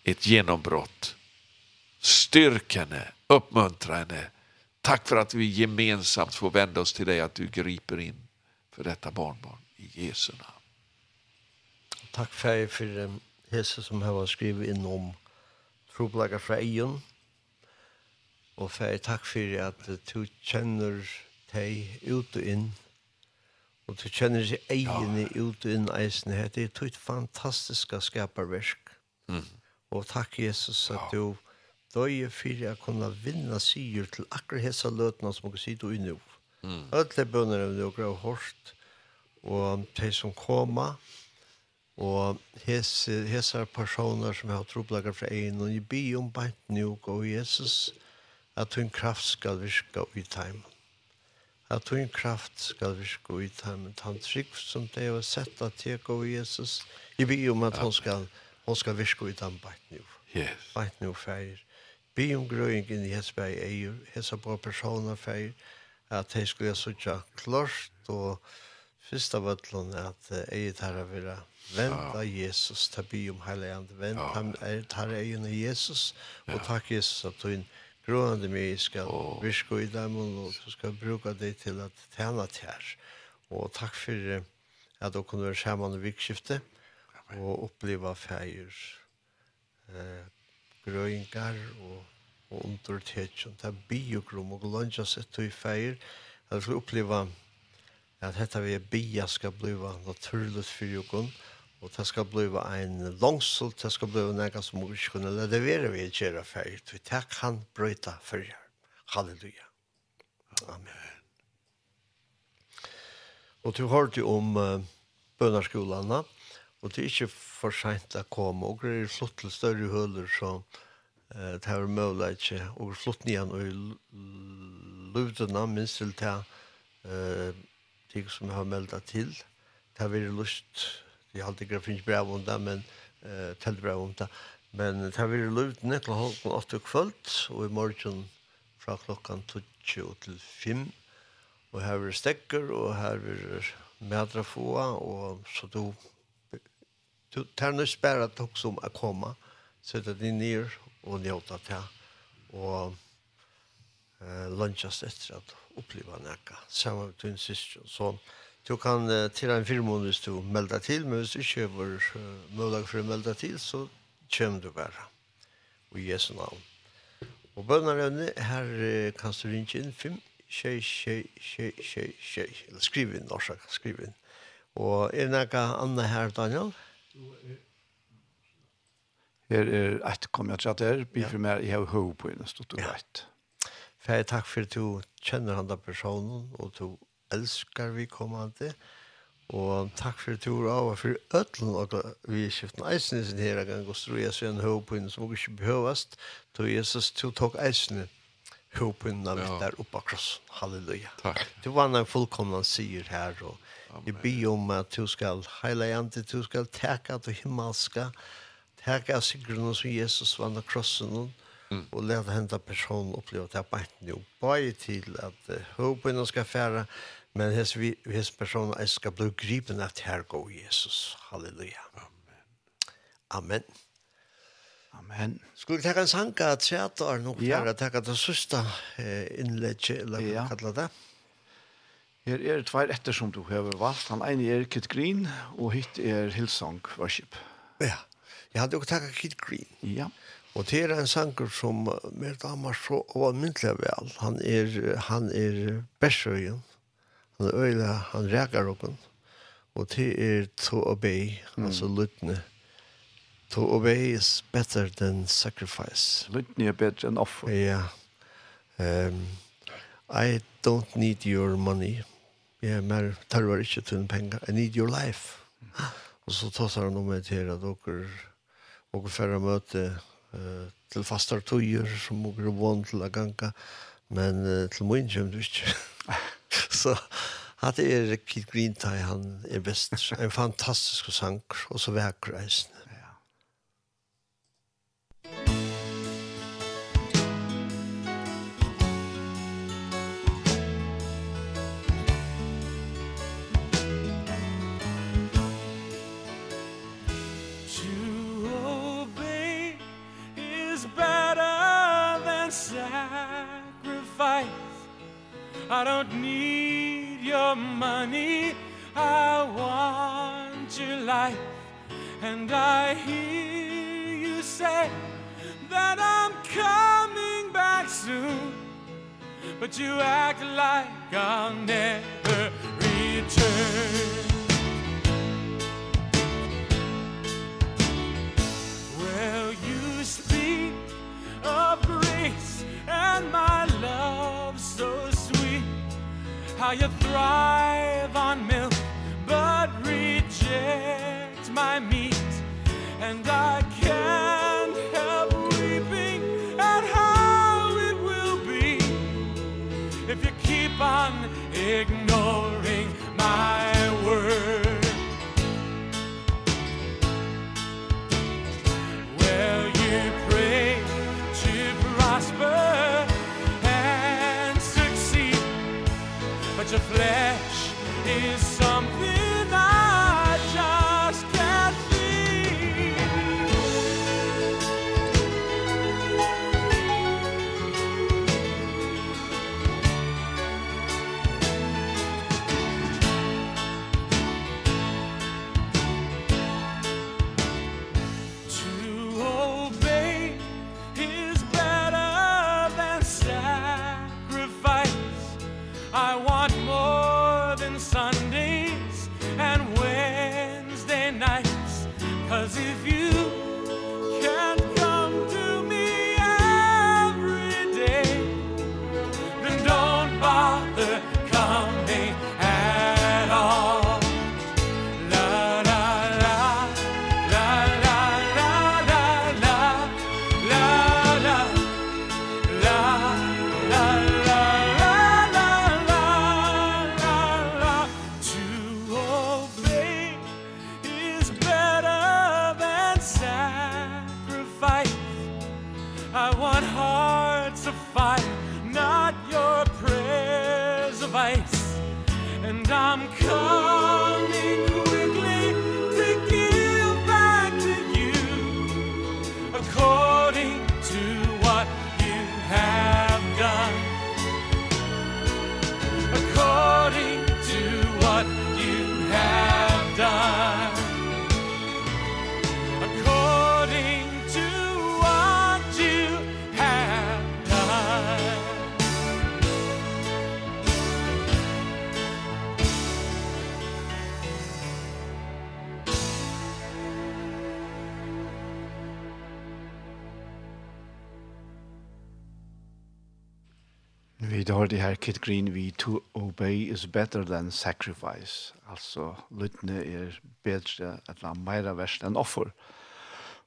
ett genombrott. Styrk henne, uppmuntra henne. Tack för att vi gemensamt får vända oss till dig att du griper in för detta barnbarn i Jesu namn. Tack för för hese som har skrivit inn om troblaga fra Eion. og fer takk for at du kjenner deg ut og inn, og du kjenner seg egene ja. ut og inn eisen her, det er et fantastiska skaparverk. Mm. Og takk Jesus at du døye for at kunne vinna sier til akkurat hese løtene som du sier du innu. Mm. Ødle bønner er det og grav hårst, og de som kommer, og Og hese personer som har troplager fra egen, og jeg bi om beint nok, og Jesus, at hun kraft skal virka i time. At hun kraft skal virka i time. Han trygg som det er sett at jeg og Jesus, jeg bi om at hun skal, hun skal virka i time beint nok. Yes. Beint nok feir. Bi om grøyingen i Hesberg eier, hese på personer feir, at jeg skulle sutja klart, og fyrst av ætlån at jeg her av vera Vent av Jesus, ta bi om heiland. Vent ja. ham er, tar egen av Jesus, og ja. takk Jesus at du inn grånande mig skal oh. i dem, og du skal bruka det til at tjena tjær. Og takk for at du kunne være sammen i vikskiftet, og oppleva feir eh, grøyngar og, og undertetjon. Det er biogrom og glønja sett i feir, at du skal oppleva at dette vi bia skal bliva naturligt for jokon, og Og det skal bli en langsult, det skal bli noe som vi ikke kunne levere vi i kjære ferdig. Vi det kan brøyta ferdig. Halleluja. Amen. Og du hørte jo om uh, bønderskolene, og det er ikke for sent å komme. Og det er flott til større høler, så uh, det er mulig ikke. Og flott igjen og lutene, minst til det uh, ting som jeg har meldt til. Det har vært lyst jeg har alltid grepp finnes brev om det, men uh, eh, tältbrev om det. Men det har vært lovt ned til halvken åtte kvöld, og i morgen fra klokkan 20 til 5. Og her er stekker, og her er medrafåa, og så du du tar nu spärra at också om att komma sätta dig ned og njuta til, og eh lunchas efter att uppleva näka samma med din syster och son Du kan uh, til en firmån hvis du melder til, men hvis du ikke var uh, mulig for å melde til, så kommer du bare. Og i Jesu navn. Og bønnerevne, her uh, kan du ringe inn 5, tjei, tjei, tjei, tjei, tjei. Eller skriv inn, norsk, skriv inn. Og er det noe annet her, Daniel? Her er et kom jeg til at her, blir for meg, jeg har hov på en stort og greit. Ja. Fære takk for at du kjenner han da personen, og du elskar vi kommande. Og takk for av og for ødlen og vi er skiften eisen i sin her gang og strøy jeg sin høypun som ikke behøvast då Jesus to tok eisen høypun av mitt der oppe kross. Halleluja. Takk. Du var en fullkomna sier her og jeg ber om at du skal heila jante, du skal teka til himmelska teka sigrun som Jesus vann av krossen og Mm. Och lät hända personen uppleva det på bara nu. bare til att uh, hopen ska färra Men hes vi hes person är skal bli gripen at her går Jesus. Halleluja. Amen. Amen. Amen. Skulle vi ta en sanka att säga att ja. för att ta det sista inlägget eller hva ja. kallar det? Her er tvær etter som du har valgt. Han ene er Kit Green, og hitt er Hillsong Worship. Ja, jeg hadde jo takket Kit Green. Ja. Og det er en sanger som mer damer så overmyndelig vel. Han er, han er Bersøyen han er øyla, han rækar okken, og til er to obey, mm. altså lytne. To obey is better than sacrifice. Lytne er better than offer. Ja. Um, I don't need your money. Ja, Jeg mer tarvar ikke til penger. I need your life. Mm. og så tar han om et til at dere og færre møte uh, til fastar tøyer som dere vant til å ganga, Men uh, til min kommer du ikke. så at det er Kid Green Tie, han er best. En fantastisk sang, og så vekker reisende. I don't need your money. I want your life. And I hear you say That I'm coming back soon. But you act like I'll never return. Well, you speak of grace And my love so how you thrive on milk But reject my meat. And I can't help weeping At how it will be If you keep on ignoring my word. flesh is something hørte her Kit Green vi to obey is better than sacrifice. Altså, lyttene er bedre eller mer verst enn offer.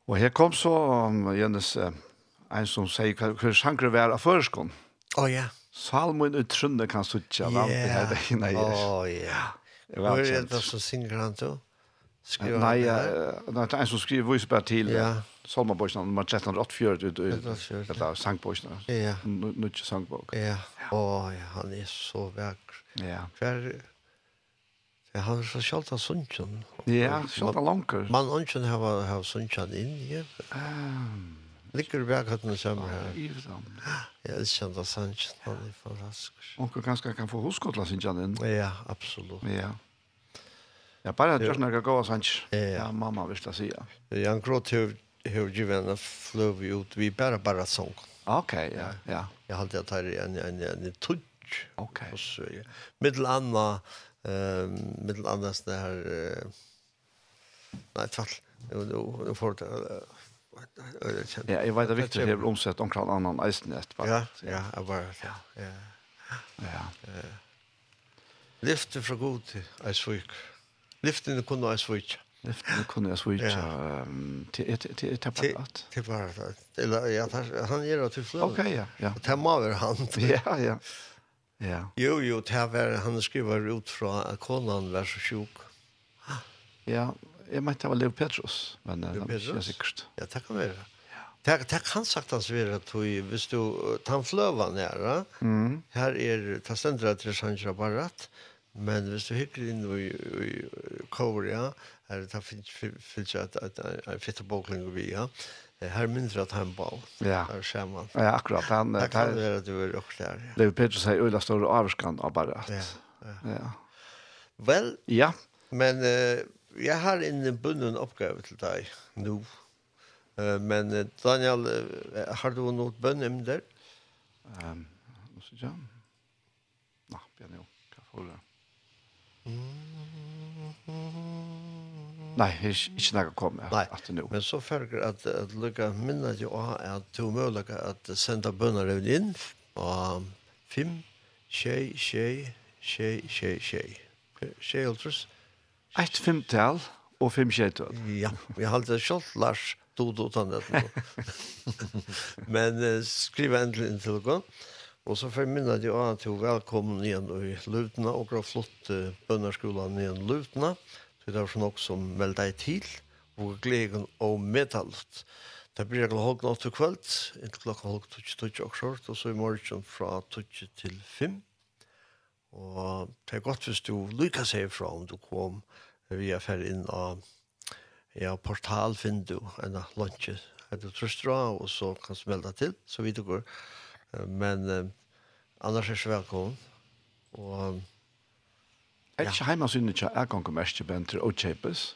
Og her kom så um, Jens, uh, en som sier hva sjankre vær av førskånd. Å oh, ja. Salmon ut trunde kan suttja yeah. det her veina i. Å oh, ja. Hvor er det som synger han to? Nei, uh, det er en som skriver vise bare til. Ja. Yeah. Salmaboysna, nummer 1384, ut ut ut eller sangboysna. Ja. Nutje sangbok. Ja. Å, ja, han er så vakker. Ja. Hver, Ja, han er så kjalt av sunnkjøn. Ja, sjalt av langer. Man ønskjøn har, har sunnkjøn inn, ja. Um, Ligger du bak hattene kommer her? Ja. Jeg elsker han da sunnkjøn, han er fantastisk. Onker kanskje kan få huskotla sunnkjøn inn? Ja, absolutt. Ja. Ja, bare at Jørgen er gåa sanns. Ja, mamma vil jeg si. Ja, han gråt har hur givarna flöv ut vi bara bara sång. Okej, ja, ja. Jag hade att ta en en en touch. Okej. Okay. Mittel anna eh mittel annars det här nej tvärt. Nu nu får Ja, jag vet att Victor har omsett omkring annan eisnet. Ja, ja, jag bara, ja, ja. Ja. Lyfte fra god til eisvik. Lyfte kunne eisvik. Nu kunde jag switcha till till parat. Till parat. Eller ja, han ger det till flöde. Okej, ja. Ja. Ta över han. Ja, ja. Ja. Jo, jo, det var han skriver ut från Konan var så sjuk. Ja, jag menar det var Leo Petrus, men det är inte säkert. Ja, det kan vara. Det det kan sagt att vi att du visst du fløva nära. Mm. her Här är tasendra till Sanjra Barat. Men hvis du hykker inn i Korea, Här det finns finns att att en fitte bokling vi ja. Här mindre att han bal, Ja. her ser man. Ja, akkurat. Han det kan være att du är också där. Det är Peter säger Ulla står och avskan av bara. Ja. Ja. Vel, Ja. Men eh jag har en bunden oppgave till dig nu. Eh men Daniel har du något bönämne där? Ehm, vad ska jag? Nej, jag nu. Kan få det. Mm. Nei, det er ikke noe å komme Nei. at det nå. Men så følger at, at lukka minne jo av at det er mulig at senda bønner inn og fem, tjei, tjei, tjei, tjei, tjei. Tjei, ultras. Eit femtal og fem tjeital. Ja, vi har alltid kjalt Lars to to tann nå. Men uh, skriv endelig inn til dere. Og så får jeg minne jo av at velkommen igjen i Lutna og har flott uh, bønnerskolen igjen i Lutna. Lutna. Så det var så nok som meldte deg til, og gleden og medtalt. Det blir klokken halv natt og kveld, inntil klokken halv tutsi tutsi og skjort, og så i morgen fra tutsi til fem. Og det er godt hvis du lykka seg fra om du kom via fer inn av ja, portal finner du en lunche, er du trøster av, og så kan du melde til, så vidt du går. Men eh, annars er så velkommen. Og Er ikke heimasynet ikke er gang om Erstjebenter og Kjepes?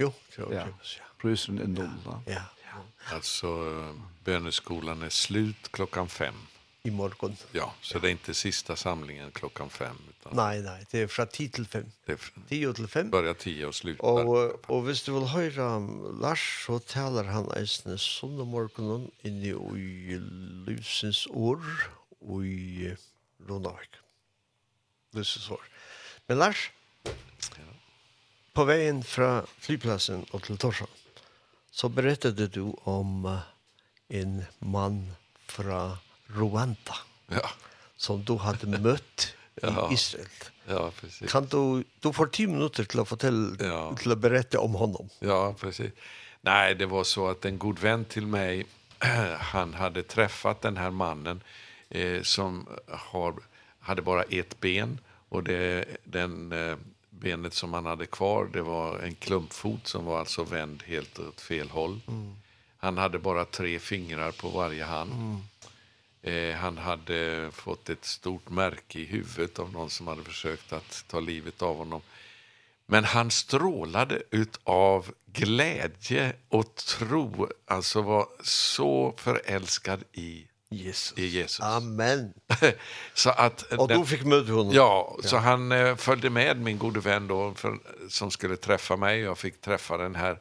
Jo, det er Kjepes, ja. Prøysen i Nolda. Ja, ja. Alltså böneskolan är slut klockan fem. I morgon. Ja, så det är inte sista samlingen klockan fem. Utan Nei, nei, det er fra tio til fem. Det är från tio til fem. Börjar tio och slutar. Og, og hvis du vill höra Lars så taler han eisne sånne morgenen inni i livsens år og i Ronavik. Livsens år. Men Lars, på vägen från flygplatsen och till Torsan så berättade du om en man från Rwanda ja. som du hade mött ja. i Israel. Ja, precis. Kan du, du får 10 minuter till att, fortälla, ja. till att berätta om honom. Ja, precis. Nej, det var så att en god vän till mig, han hade träffat den här mannen eh, som har, hade bara ett ben Och det, den benet som han hade kvar, det var en klumpfot som var alltså vänd helt åt fel håll. Mm. Han hade bara tre fingrar på varje hand. Mm. Eh, han hade fått ett stort märke i huvudet av någon som hade försökt att ta livet av honom. Men han strålade ut av glädje och tro, alltså var så förälskad i Jesus. I Jesus. Amen. så att, och då fick möta honom. Ja, ja, så han eh, följde med min gode vän då för, som skulle träffa mig. Jag fick träffa den här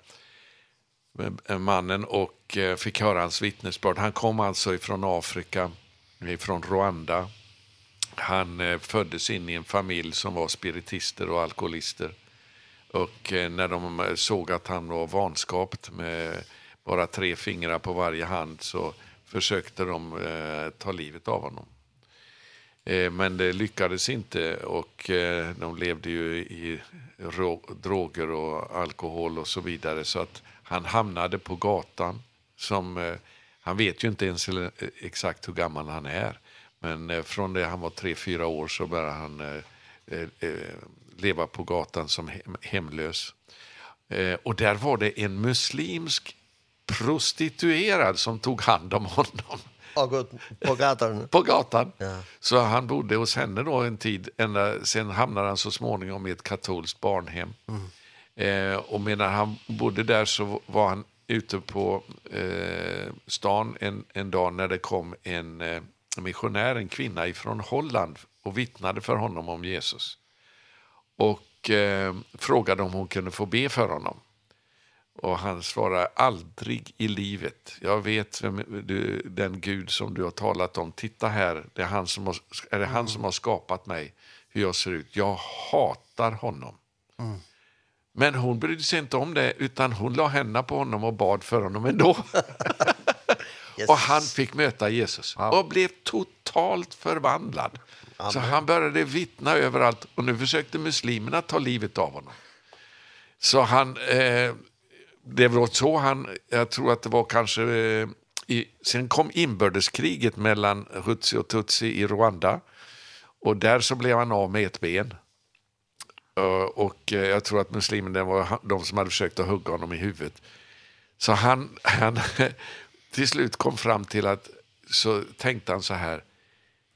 mannen och eh, fick höra hans vittnesbörd. Han kom alltså ifrån Afrika, ifrån Rwanda. Han eh, föddes in i en familj som var spiritister och alkoholister. Och eh, när de såg att han var vanskapt med bara tre fingrar på varje hand så försökte de eh, ta livet av honom. Eh, men det lyckades inte och eh, de levde ju i droger och alkohol och så vidare så att han hamnade på gatan som eh, han vet ju inte ens exakt hur gammal han är men eh, från det han var 3-4 år så började han eh, eh, leva på gatan som hem, hemlös. Eh, och där var det en muslimsk prostituerad som tog hand om honom. På gatan? på gatan. Ja. Så han bodde hos henne då en tid. Ända, sen hamnade han så småningom i ett katolskt barnhem. Mm. Eh, och medan han bodde där så var han ute på eh, stan en, en dag när det kom en eh, missionär, en kvinna ifrån Holland och vittnade för honom om Jesus. Och eh, frågade om hon kunde få be för honom. Och han svarar aldrig i livet. Jag vet vem du, den Gud som du har talat om. Titta här, det är han som har, är det han som har skapat mig, hur jag ser ut. Jag hatar honom. Mm. Men hon brydde sig inte om det utan hon la händerna på honom och bad för honom ändå. yes. Och han fick möta Jesus och blev totalt förvandlad. Amen. Så han började vittna överallt och nu försökte muslimerna ta livet av honom. Så han eh, det var så han, jag tror att det var kanske eh, i, sen kom inbördeskriget mellan Hutsi och Tutsi i Rwanda och där så blev han av med ett ben. Uh, och jag tror att muslimerna var de som hade försökt att hugga honom i huvudet. Så han, han till slut kom fram till att så tänkte han så här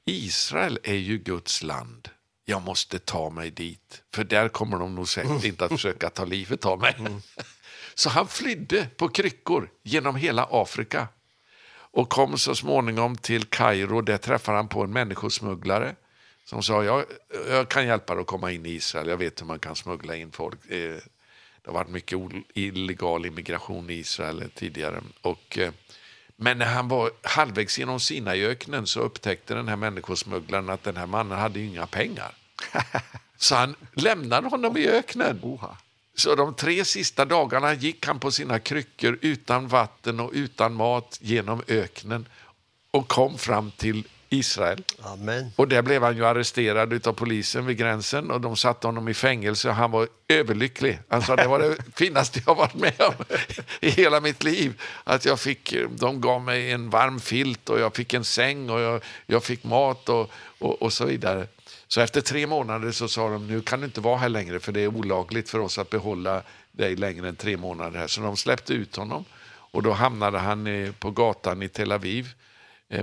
Israel är ju Guds land. Jag måste ta mig dit för där kommer de nog säkert inte att försöka ta livet av mig. Så han flydde på kryckor genom hela Afrika och kom så småningom till Kairo. Där träffade han på en människosmugglare som sa, jag, jag kan hjälpa dig att komma in i Israel. Jag vet hur man kan smuggla in folk. Det har varit mycket illegal immigration i Israel tidigare. Och, men när han var halvvägs genom Sinaiöknen så upptäckte den här människosmugglaren att den här mannen hade inga pengar. så han lämnade honom i öknen. Oha. Så de tre sista dagarna gick han på sina kryckor utan vatten och utan mat genom öknen och kom fram till Israel. Amen. Och där blev han ju arresterad utav polisen vid gränsen och de satte honom i fängelse och han var överlycklig. Han sa det var det finaste jag varit med om i hela mitt liv. Att jag fick, de gav mig en varm filt och jag fick en säng och jag, jag fick mat och, och, och så vidare. Så efter tre månader så sa de, nu kan du inte vara här längre för det är olagligt för oss att behålla dig längre än tre månader här. Så de släppte ut honom och då hamnade han på gatan i Tel Aviv.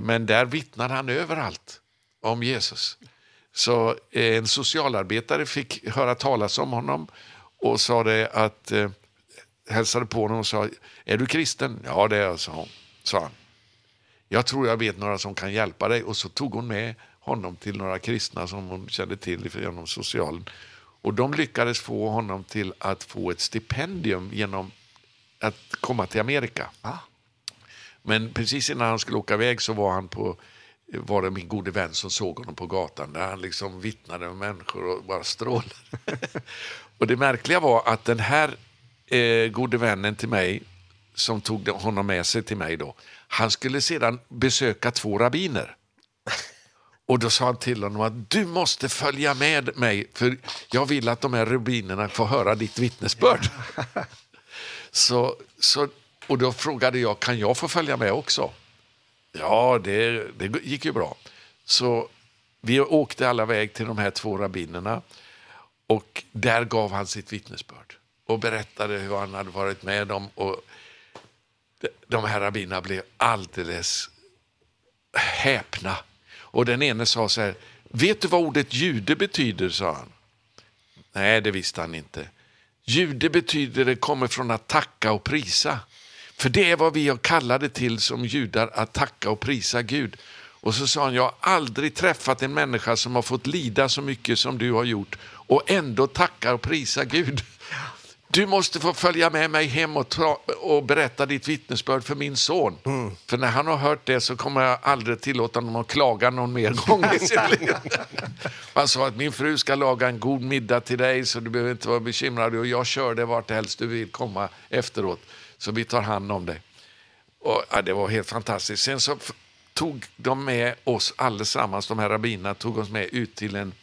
Men där vittnade han överallt om Jesus. Så en socialarbetare fick höra talas om honom och sa det att eh, hälsade på honom och sa är du kristen? Ja det är jag, sa hon. Sa han. Jag tror jag vet några som kan hjälpa dig. Och så tog hon med honom till några kristna som hon kände till genom socialen. Och de lyckades få honom till att få ett stipendium genom att komma till Amerika. Ah. Men precis innan han skulle åka iväg så var han på var det min gode vän som såg honom på gatan där han liksom vittnade med människor och bara strålade. och det märkliga var att den här eh, gode vännen till mig som tog honom med sig till mig då han skulle sedan besöka två rabbiner. Och då sa han till honom att du måste följa med mig för jag vill att de här rubinerna får höra ditt vittnesbörd. Så, så, och då frågade jag, kan jag få följa med också? Ja, det, det gick ju bra. Så vi åkte alla väg till de här två rabbinerna och där gav han sitt vittnesbörd och berättade hur han hade varit med dem och de här rabbinerna blev alldeles häpna Och den ene sa så här, vet du vad ordet jude betyder, sa han. Nej, det visste han inte. Jude betyder det kommer från att tacka och prisa. För det är vad vi har kallade till som judar, att tacka och prisa Gud. Och så sa han, jag har aldrig träffat en människa som har fått lida så mycket som du har gjort och ändå tackar och prisa Gud. du måste få följa med mig hem och, och berätta ditt vittnesbörd för min son. Mm. För när han har hört det så kommer jag aldrig tillåta honom att klaga någon mer gång i sitt liv. Han sa att min fru ska laga en god middag till dig så du behöver inte vara bekymrad och jag kör det vart helst du vill komma efteråt. Så vi tar hand om dig. Och, ja, det var helt fantastiskt. Sen så tog de med oss allesammans, de här rabbinerna, tog oss med ut till en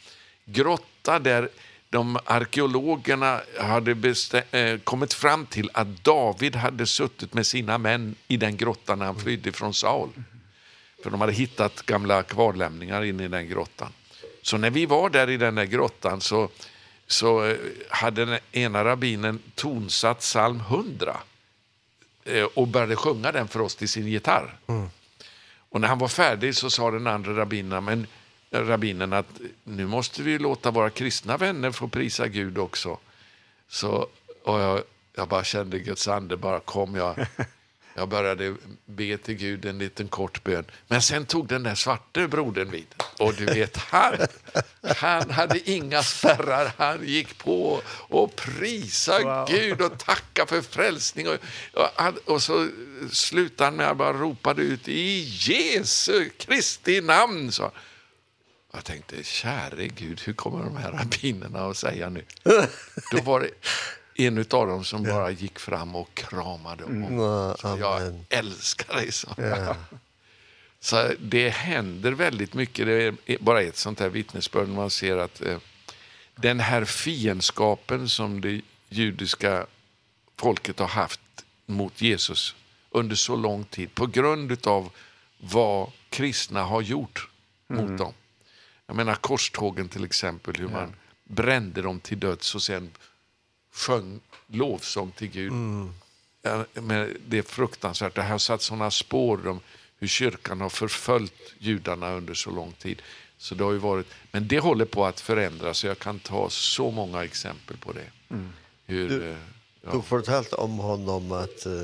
grotta där de arkeologerna hade bestä- kommit fram till att David hade suttit med sina män i den grottan när han flydde från Saul. För de hade hittat gamla kvarlämningar inne i den grottan. Så när vi var där i den där grottan så, så hade den ena rabbinen tonsatt psalm 100 och började sjunga den för oss till sin gitarr. Mm. Och när han var färdig så sa den andra rabbinen, men rabbinen att nu måste vi låta våra kristna vänner få prisa Gud också. Så och jag jag bara kände Guds ande bara kom jag jag började be till Gud en liten kort bön. Men sen tog den där svarte brodern vid och du vet han han hade inga spärrar. Han gick på och prisa wow. Gud och tacka för frälsning och och, och så slutade han med att bara ropade ut i Jesu Kristi namn så. Jag tänkte, käre Gud, hur kommer de här rabbinerna att säga nu? Då var det en av dem som bara gick fram och kramade om. Mm, så jag älskar dig, så. Så det händer väldigt mycket. Det är bara ett sånt här vittnesbörd man ser att eh, den här fiendskapen som det judiska folket har haft mot Jesus under så lång tid på grund av vad kristna har gjort mot mm. dem Jag menar korstågen till exempel, hur man brände dem till döds och sen sjöng lovsång till Gud. Mm. Ja, men det är fruktansvärt. Det har satt sådana spår om hur kyrkan har förföljt judarna under så lång tid. Så det har ju varit, men det håller på att förändras. Jag kan ta så många exempel på det. Mm. Hur, du, ja. du fortalt om honom att uh,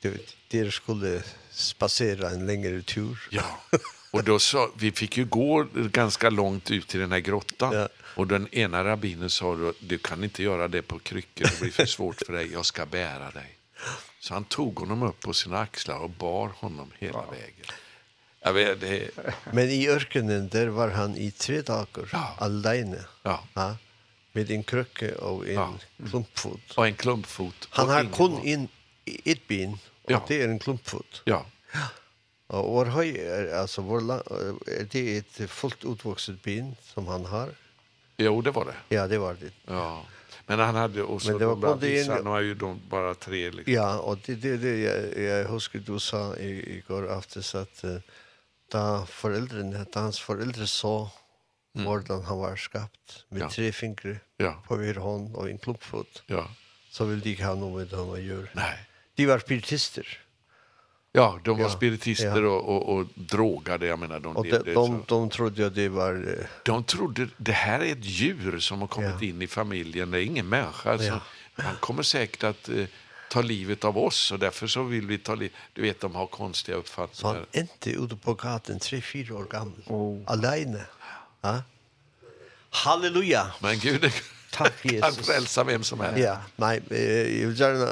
du, de skulle spasera en längre tur. Ja. Och då så, vi fick ju gå ganska långt ut till den här grottan. Ja. Och den ena rabbinen sa då, du kan inte göra det på kryckor, det blir för svårt för dig, jag ska bära dig. Så han tog honom upp på sina axlar och bar honom hela vägen. Jag vet, det... Men i örkenen där var han i tre dagar, ja. alene. Ja. ja. Med en krycka och en ja. klumpfot. Och en klumpfot. Han har kun in ett ben och ja. det är en klumpfot. Ja. Ja. Och vår höj alltså vår är det ett fullt utvuxet bin som han har. Jo, det var det. Ja, det var det. Ja. Men han hade också Men det var både de en... han var ju de bara tre liksom. Ja, och det det, det jag, jag husker du sa i, igår aftes att uh, da föräldrarna, da hans föräldrar så mm. hvordan han var skapt med ja. tre fingre ja. på hver hånd og en klumpfot. Ja. Så ville de ikke ha noe med honom å gjøre. Nej. De var spiritister. Ja, de var ja. spiritister ja. och och och drogade, jag menar de och de, de, de trodde att det var De trodde det här är ett djur som har kommit ja. in i familjen, det är ingen människa alltså. Ja. Han kommer säkert att eh, ta livet av oss och därför så vill vi ta livet. Du vet de har konstiga uppfattningar. Han är inte ute på gatan 3-4 år gammal. Oh. Alene. Ja. Halleluja. Men Gud Tack Jesus. Han frälsar vem som helst. Ja, nej, jag vill gärna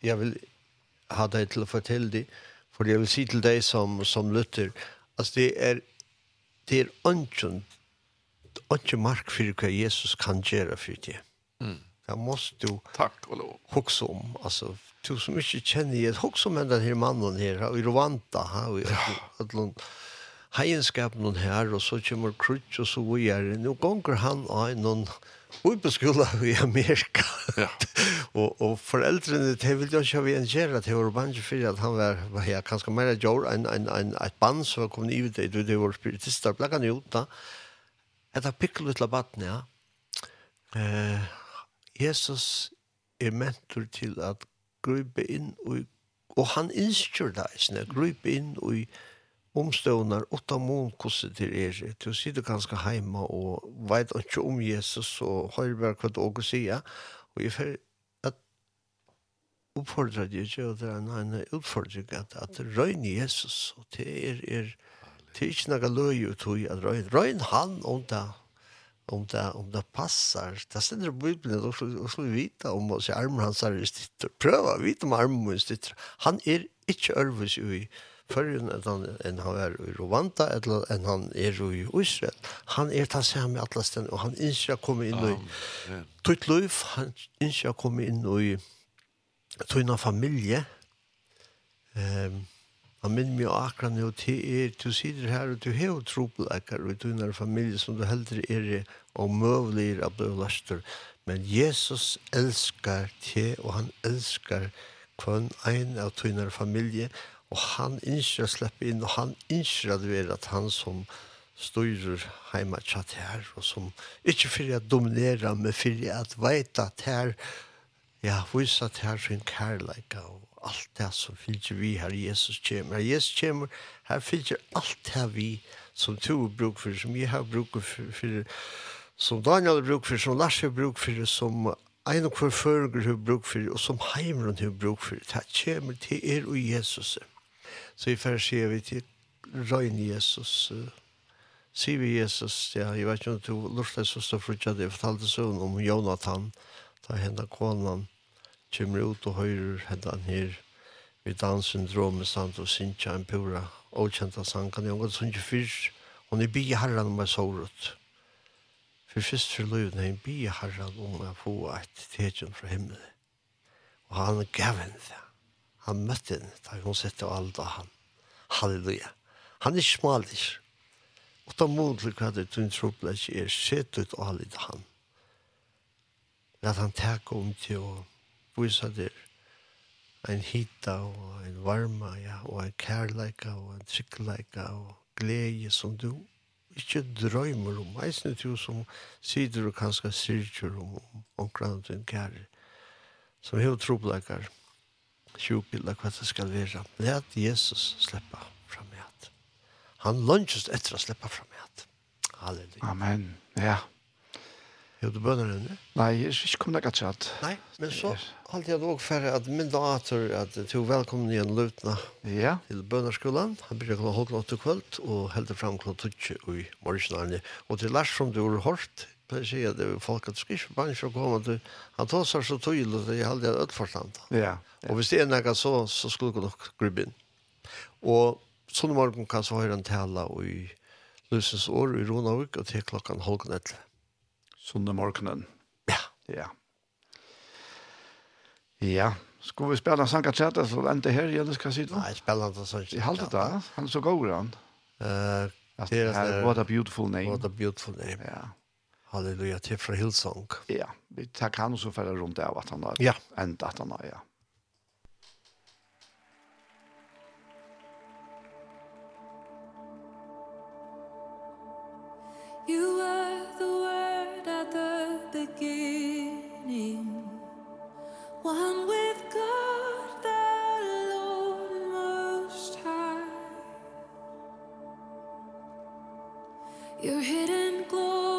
jag vill hadde jeg til å fortelle det, for jeg vil si til deg som, som lytter, altså det er, det er ønsken, ønsken mark for hva Jesus kan gjøre for det. Mm. Det måste du Tack och lov. Huxa om alltså du som inte känner ju huxa om den här mannen här i Rwanda här i Atlanta heienskapen hon her, og så kommer krutsk og så gjør det. Nå gonger han av noen Ubeskola i Amerika. Ja. og, og foreldrene, det ville jo ikke en kjære, de var bange for at han var, var ja, kanskje mer jord en en, en, et band som kom kommet i det, det, var spiritister, ble han ut da. Et av pikkel ut av ja. Eh, Jesus er mentor til at grupe inn og, og han innskjør det, grupe inn og omstående åtta mån kostet til er. Du sitter ganske hjemme og vet ikke om Jesus og har bare hva du også sier. Og jeg får at oppfordrer det ikke, og det er en utfordring at, at røyne Jesus og til er, er Det er ikke noe løy ut i at røyne. Røyne han om det, om det, om det passar. Det stender i Bibelen, og så så vite om oss i armen hans er i stitter. Prøv å vite om armen min stitter. Han er ikke ørvis i Førjen enn han, enn han er i Rwanda, enn han er i Israel. Han er ta seg med alle stedene, og han ikke har kommet inn i um, tøyt liv, han ikke har kommet inn i tøyna familie. Um, han minner meg akkurat nå til er, du sitter her, og du har jo trobelekker, og tøyna familie som du heldre er og møvlig er av det laster. Men Jesus elskar te, og han elskar kvann ein av tøyna familie, og Og han innskjer å slippe inn, og han innskjer at det er at han som styrer heima tjatt her, og som ikke fyrir å dominera, men fyrir at veita at her, ja, vise at her sin kærleika, og alt det som fyrir vi her Jesus kommer. Her Jesus kommer, her fyrir alt det vi som to bruk for, som jeg har bruk for, for som Daniel har bruk for, som Lars har bruk for, som ein og hver førger har bruk for, og som heimeren har bruk for. Det kommer til er og Jesus. Så i färg sier vi til røyn Jesus. Sier vi Jesus, ja, jeg vet ikke om du lustar sista frutja, det jeg fortalte sån om Jonathan, da hända konan, kommer ut og høyrer hendan her här vid danssyndromet samt og syntja en pura okjenta sankan. jeg har gått sånt fyrst, hon är bi herran om jeg sårut. For först for løyden, är en bi herran om jeg få et tecken fra himmelen. Og han gav henne det han møtte henne, da hun sette og alt av han. Halleluja. Han er smalig. Og da mod til hva det tunn troplet er, sett ut og hallet han. Lat han teka om til å vise der en hita og en varma, ja, og en kærleika og en tryggleika og glede som du ikke drømmer om. Eisen til som sider og kanskje syrker om omkring din kære som hever tropleikar sjukbilda hva det skal være. Let Jesus sleppa fram i at. Han lunches etter å sleppa fram i at. Halleluja. Amen. Ja. Jo, du bønner henne? Nei, jeg er ikke kommet akkurat satt. Nei, men så holdt jeg nok for at min dator at du velkommen igjen løtene ja. til bønnerskolen. Han blir klokken halv åtte kvöld og helder fram klokken tutsi i morgenarne. Og til Lars som du har hørt pleier å si at det er folk at du skal ikke bange å komme, du, han tar seg så tydelig at jeg hadde har ødelforstand. Ja, ja. Og hvis det er noe så, så skulle du nok grubbe inn. Og sånn morgen kan så høre han tale i Løsens år i Ronavik, og til klokken halvgen etter. Sånne morgenen. Ja. Ja. Ja. Skal vi spille en sang så vente her, Jens, hva sier du? Nei, spille en sang av. Halte det, han er så god, han. Uh, At, her, what a beautiful name. What a beautiful name. Ja. Halleluja, til fra Hillsong. Ja, vi tar kan også fære rundt av at han har ja. enda at han har, ja. You were the word at the beginning One with God, the Lord most high Your hidden glory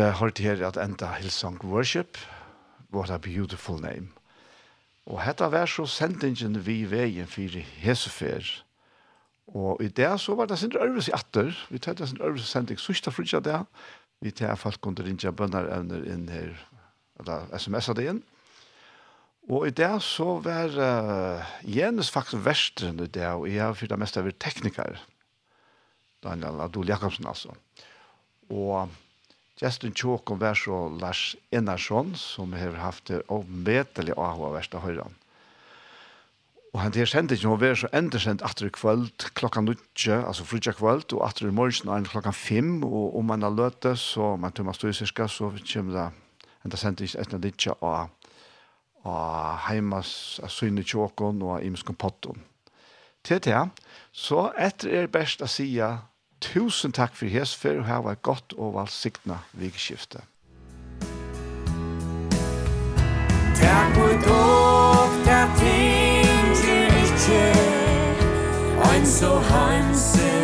uh, hørte her at enda Hillsong Worship, What a Beautiful Name. Og hetta var så sendingen vi veien for Hesefer. Og i det så var det sin øvelse i atter. Vi tar det sin øvelse sending sørste frutja der. Vi tar folk under rinja bønner evner inn her, eller sms'a det inn. Og i det så var uh, Jens faktisk versteren i det, og jeg har fyrt det meste av teknikere. Daniel Adol Jakobsen altså. Og Justin Tjåkon var så Lars Enarsson, som har haft det avmetelig av av verste høyre. Og han til sendte ikke noe var så enda sendt atter i kvöld klokka nutje, altså frutja kvöld, og atter i morgen er klokka fem, og om man har løte, så man tømmer stod i syska, så kommer det enda sendt ikke etter nutje av, og heimas av syne Tjåkon og av imskon potton. Til det, så etter er best å sige Tusen takk for hesfer, å ha vært godt og valgsikna vikskiftet. Takk for dog, takk ting til ikke, ein så hansen.